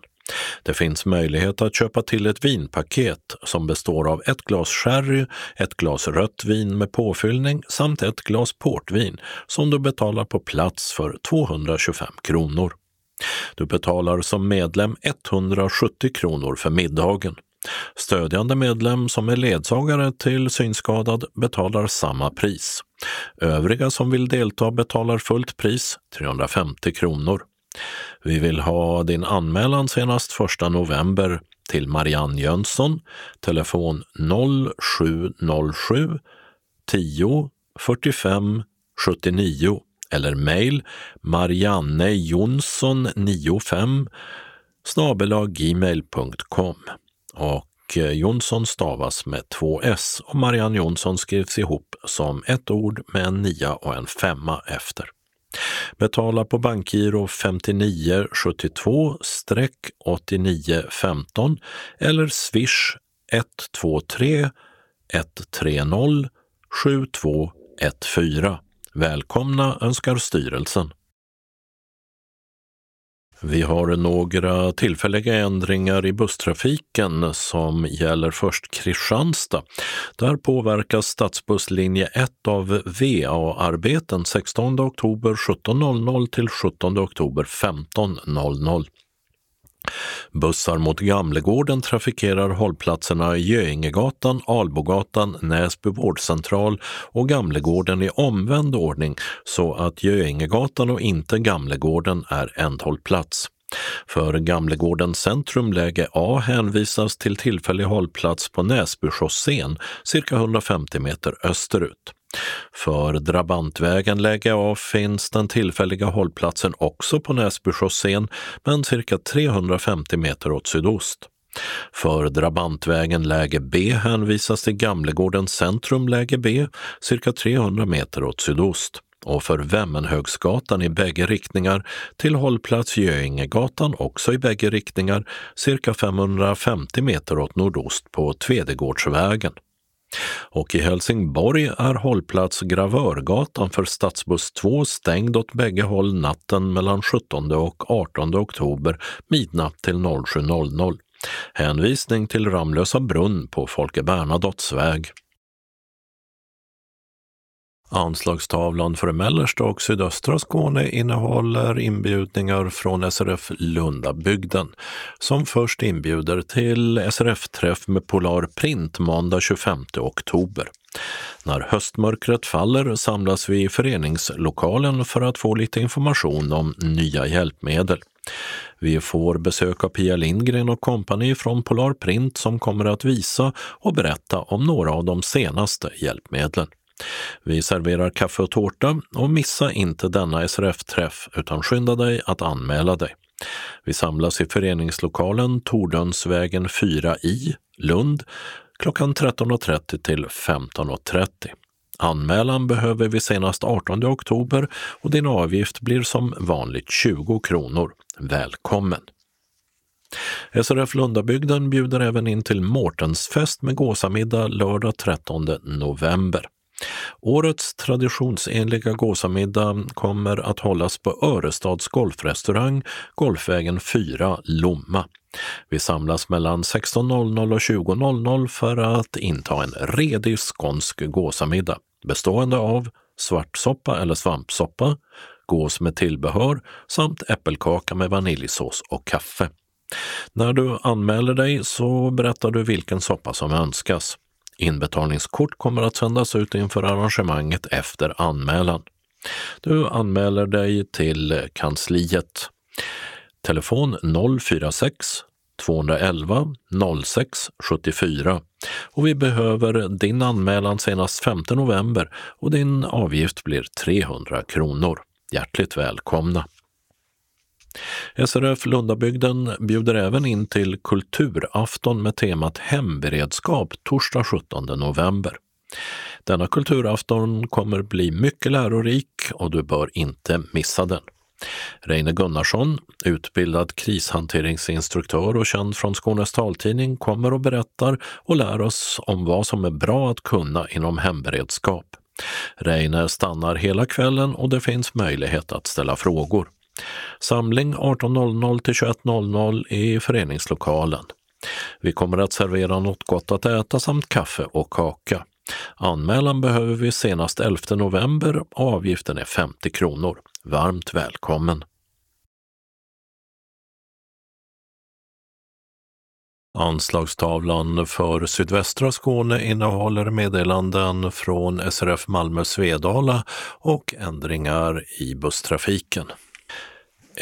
Det finns möjlighet att köpa till ett vinpaket som består av ett glas sherry, ett glas rött vin med påfyllning samt ett glas portvin som du betalar på plats för 225 kronor. Du betalar som medlem 170 kronor för middagen. Stödjande medlem som är ledsagare till synskadad betalar samma pris. Övriga som vill delta betalar fullt pris, 350 kronor. Vi vill ha din anmälan senast 1 november till Marianne Jönsson, telefon 0707 10 45 79 eller mejl mariannejonsson95 snabelaggmail.com. och Eh, Jonsson stavas med två s och Marianne Jonsson skrivs ihop som ett ord med en nia och en femma efter. Betala på bankgiro 5972-8915 eller swish 123 130 7214. Välkomna önskar styrelsen. Vi har några tillfälliga ändringar i busstrafiken som gäller först Kristianstad. Där påverkas stadsbusslinje 1 av VA-arbeten 16 oktober 17.00 till 17 oktober 15.00. Bussar mot Gamlegården trafikerar hållplatserna Göingegatan, Albogatan, Näsby vårdcentral och Gamlegården i omvänd ordning så att Göingegatan och inte Gamlegården är ändhållplats. För Gamlegården centrum läge A hänvisas till tillfällig hållplats på Näsbychaussén cirka 150 meter österut. För Drabantvägen läge A finns den tillfälliga hållplatsen också på Näsbychaussén men cirka 350 meter åt sydost. För Drabantvägen läge B hänvisas till Gamlegårdens centrum läge B cirka 300 meter åt sydost och för Vemmenhögsgatan i bägge riktningar till hållplats Göingegatan också i bägge riktningar cirka 550 meter åt nordost på Tvedegårdsvägen. Och i Helsingborg är hållplats Gravörgatan för stadsbuss 2 stängd åt bägge håll natten mellan 17 och 18 oktober midnatt till 07.00. Hänvisning till Ramlösa brunn på Folke Bernadottes väg. Anslagstavlan för mellersta och sydöstra Skåne innehåller inbjudningar från SRF Lundabygden som först inbjuder till SRF-träff med Polar Print måndag 25 oktober. När höstmörkret faller samlas vi i föreningslokalen för att få lite information om nya hjälpmedel. Vi får besök av Pia Lindgren och kompani från Polar Print som kommer att visa och berätta om några av de senaste hjälpmedlen. Vi serverar kaffe och tårta och missa inte denna SRF-träff utan skynda dig att anmäla dig. Vi samlas i föreningslokalen Tordönsvägen 4 i Lund klockan 13.30 till 15.30. Anmälan behöver vi senast 18 oktober och din avgift blir som vanligt 20 kronor. Välkommen! SRF Lundabygden bjuder även in till Mårtensfest med gåsamiddag lördag 13 november. Årets traditionsenliga gåsamiddag kommer att hållas på Örestads golfrestaurang, Golfvägen 4, Lomma. Vi samlas mellan 16.00 och 20.00 för att inta en redig skånsk gåsamiddag bestående av svartsoppa eller svampsoppa, gås med tillbehör samt äppelkaka med vaniljsås och kaffe. När du anmäler dig så berättar du vilken soppa som önskas. Inbetalningskort kommer att sändas ut inför arrangemanget efter anmälan. Du anmäler dig till kansliet. Telefon 046 211 06 74 och vi behöver din anmälan senast 5 november och din avgift blir 300 kronor. Hjärtligt välkomna! SRF Lundabygden bjuder även in till kulturafton med temat hemberedskap torsdag 17 november. Denna kulturafton kommer bli mycket lärorik och du bör inte missa den. Reine Gunnarsson, utbildad krishanteringsinstruktör och känd från Skånes taltidning, kommer och berättar och lär oss om vad som är bra att kunna inom hemberedskap. Reine stannar hela kvällen och det finns möjlighet att ställa frågor. Samling 18.00 till 21.00 i föreningslokalen. Vi kommer att servera något gott att äta samt kaffe och kaka. Anmälan behöver vi senast 11 november och avgiften är 50 kronor. Varmt välkommen! Anslagstavlan för sydvästra Skåne innehåller meddelanden från SRF Malmö Svedala och ändringar i busstrafiken.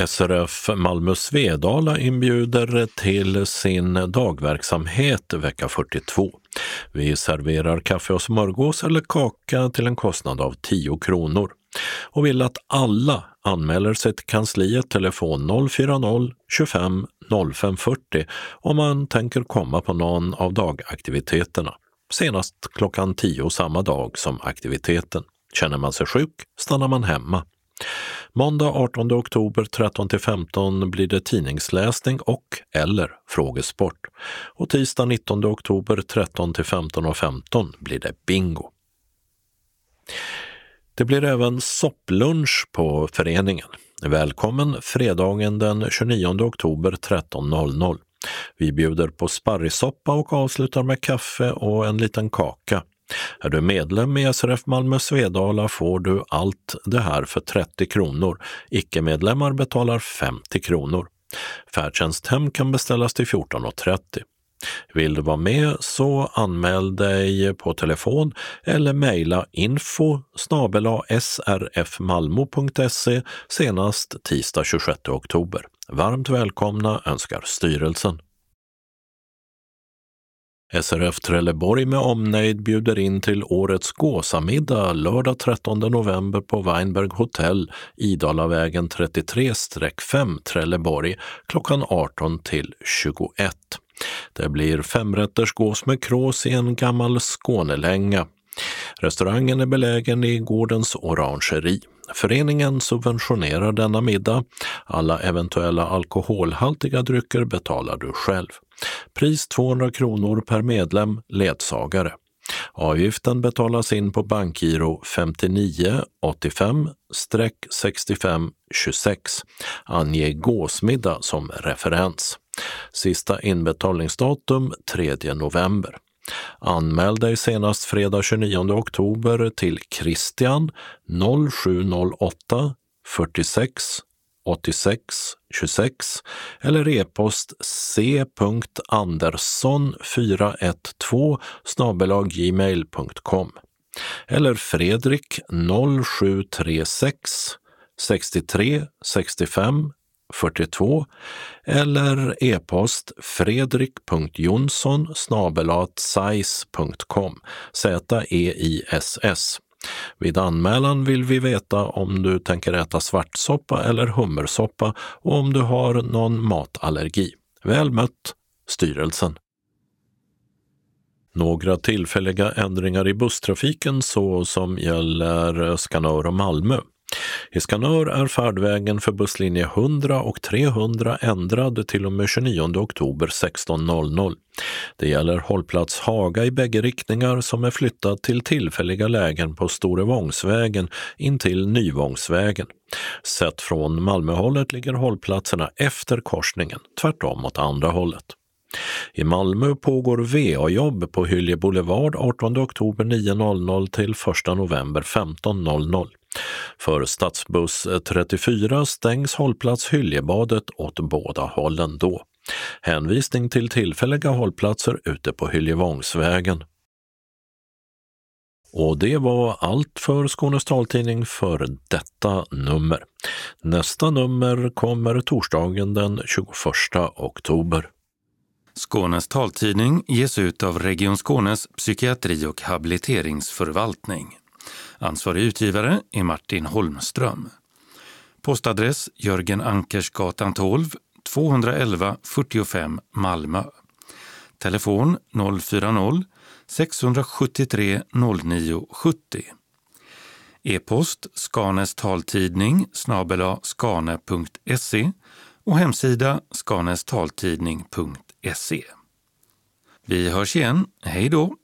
SRF Malmö Svedala inbjuder till sin dagverksamhet vecka 42. Vi serverar kaffe och smörgås eller kaka till en kostnad av 10 kronor och vill att alla anmäler sig till kansliet telefon 040-25 0540 om man tänker komma på någon av dagaktiviteterna. Senast klockan 10 samma dag som aktiviteten. Känner man sig sjuk stannar man hemma. Måndag 18 oktober 13 15 blir det tidningsläsning och eller frågesport. Och tisdag 19 oktober 13-15.15 15 blir det bingo. Det blir även sopplunch på föreningen. Välkommen fredagen den 29 oktober 13.00. Vi bjuder på sparrissoppa och avslutar med kaffe och en liten kaka. Är du medlem i SRF Malmö Svedala får du allt det här för 30 kronor. Icke-medlemmar betalar 50 kronor. Färdtjänsthem kan beställas till 14.30. Vill du vara med så anmäl dig på telefon eller mejla info srfmalmo.se senast tisdag 26 oktober. Varmt välkomna önskar styrelsen. SRF Trelleborg med omnejd bjuder in till årets gåsamiddag lördag 13 november på Weinberg hotell, Idalavägen 33-5 Trelleborg klockan 18 till 21. Det blir femrätters gås med krås i en gammal Skånelänga. Restaurangen är belägen i gårdens orangeri. Föreningen subventionerar denna middag. Alla eventuella alkoholhaltiga drycker betalar du själv. Pris 200 kronor per medlem, ledsagare. Avgiften betalas in på bankgiro 59 85 65 26. Ange gåsmiddag som referens. Sista inbetalningsdatum 3 november. Anmäl dig senast fredag 29 oktober till Christian 0708 46 86 26 eller e-post c.andersson412 gmail.com eller Fredrik 0736 63 65 42 eller e-post fredrik.jonsson snabelatsize.com z-e-i-s-s vid anmälan vill vi veta om du tänker äta svartsoppa eller hummersoppa och om du har någon matallergi. Väl mött, styrelsen. Några tillfälliga ändringar i busstrafiken så som gäller Skanör och Malmö. I Skanör är färdvägen för busslinje 100 och 300 ändrad till och med 29 oktober 16.00. Det gäller hållplats Haga i bägge riktningar som är flyttad till tillfälliga lägen på Storevångsvägen in till Nyvångsvägen. Sett från Malmöhållet ligger hållplatserna efter korsningen, tvärtom åt andra hållet. I Malmö pågår VA-jobb på Hylje Boulevard 18 oktober 9.00 till 1 november 15.00. För stadsbuss 34 stängs hållplats Hyljebadet åt båda hållen då. Hänvisning till tillfälliga hållplatser ute på Hyljevångsvägen. Och det var allt för Skånes taltidning för detta nummer. Nästa nummer kommer torsdagen den 21 oktober. Skånes taltidning ges ut av Region Skånes psykiatri och habiliteringsförvaltning. Ansvarig utgivare är Martin Holmström. Postadress Jörgen Ankersgatan 12, 211 45 Malmö. Telefon 040-673 09 70. E-post Skanes taltidning snabela skane.se och hemsida skanestaltidning.se. Vi hörs igen. Hej då!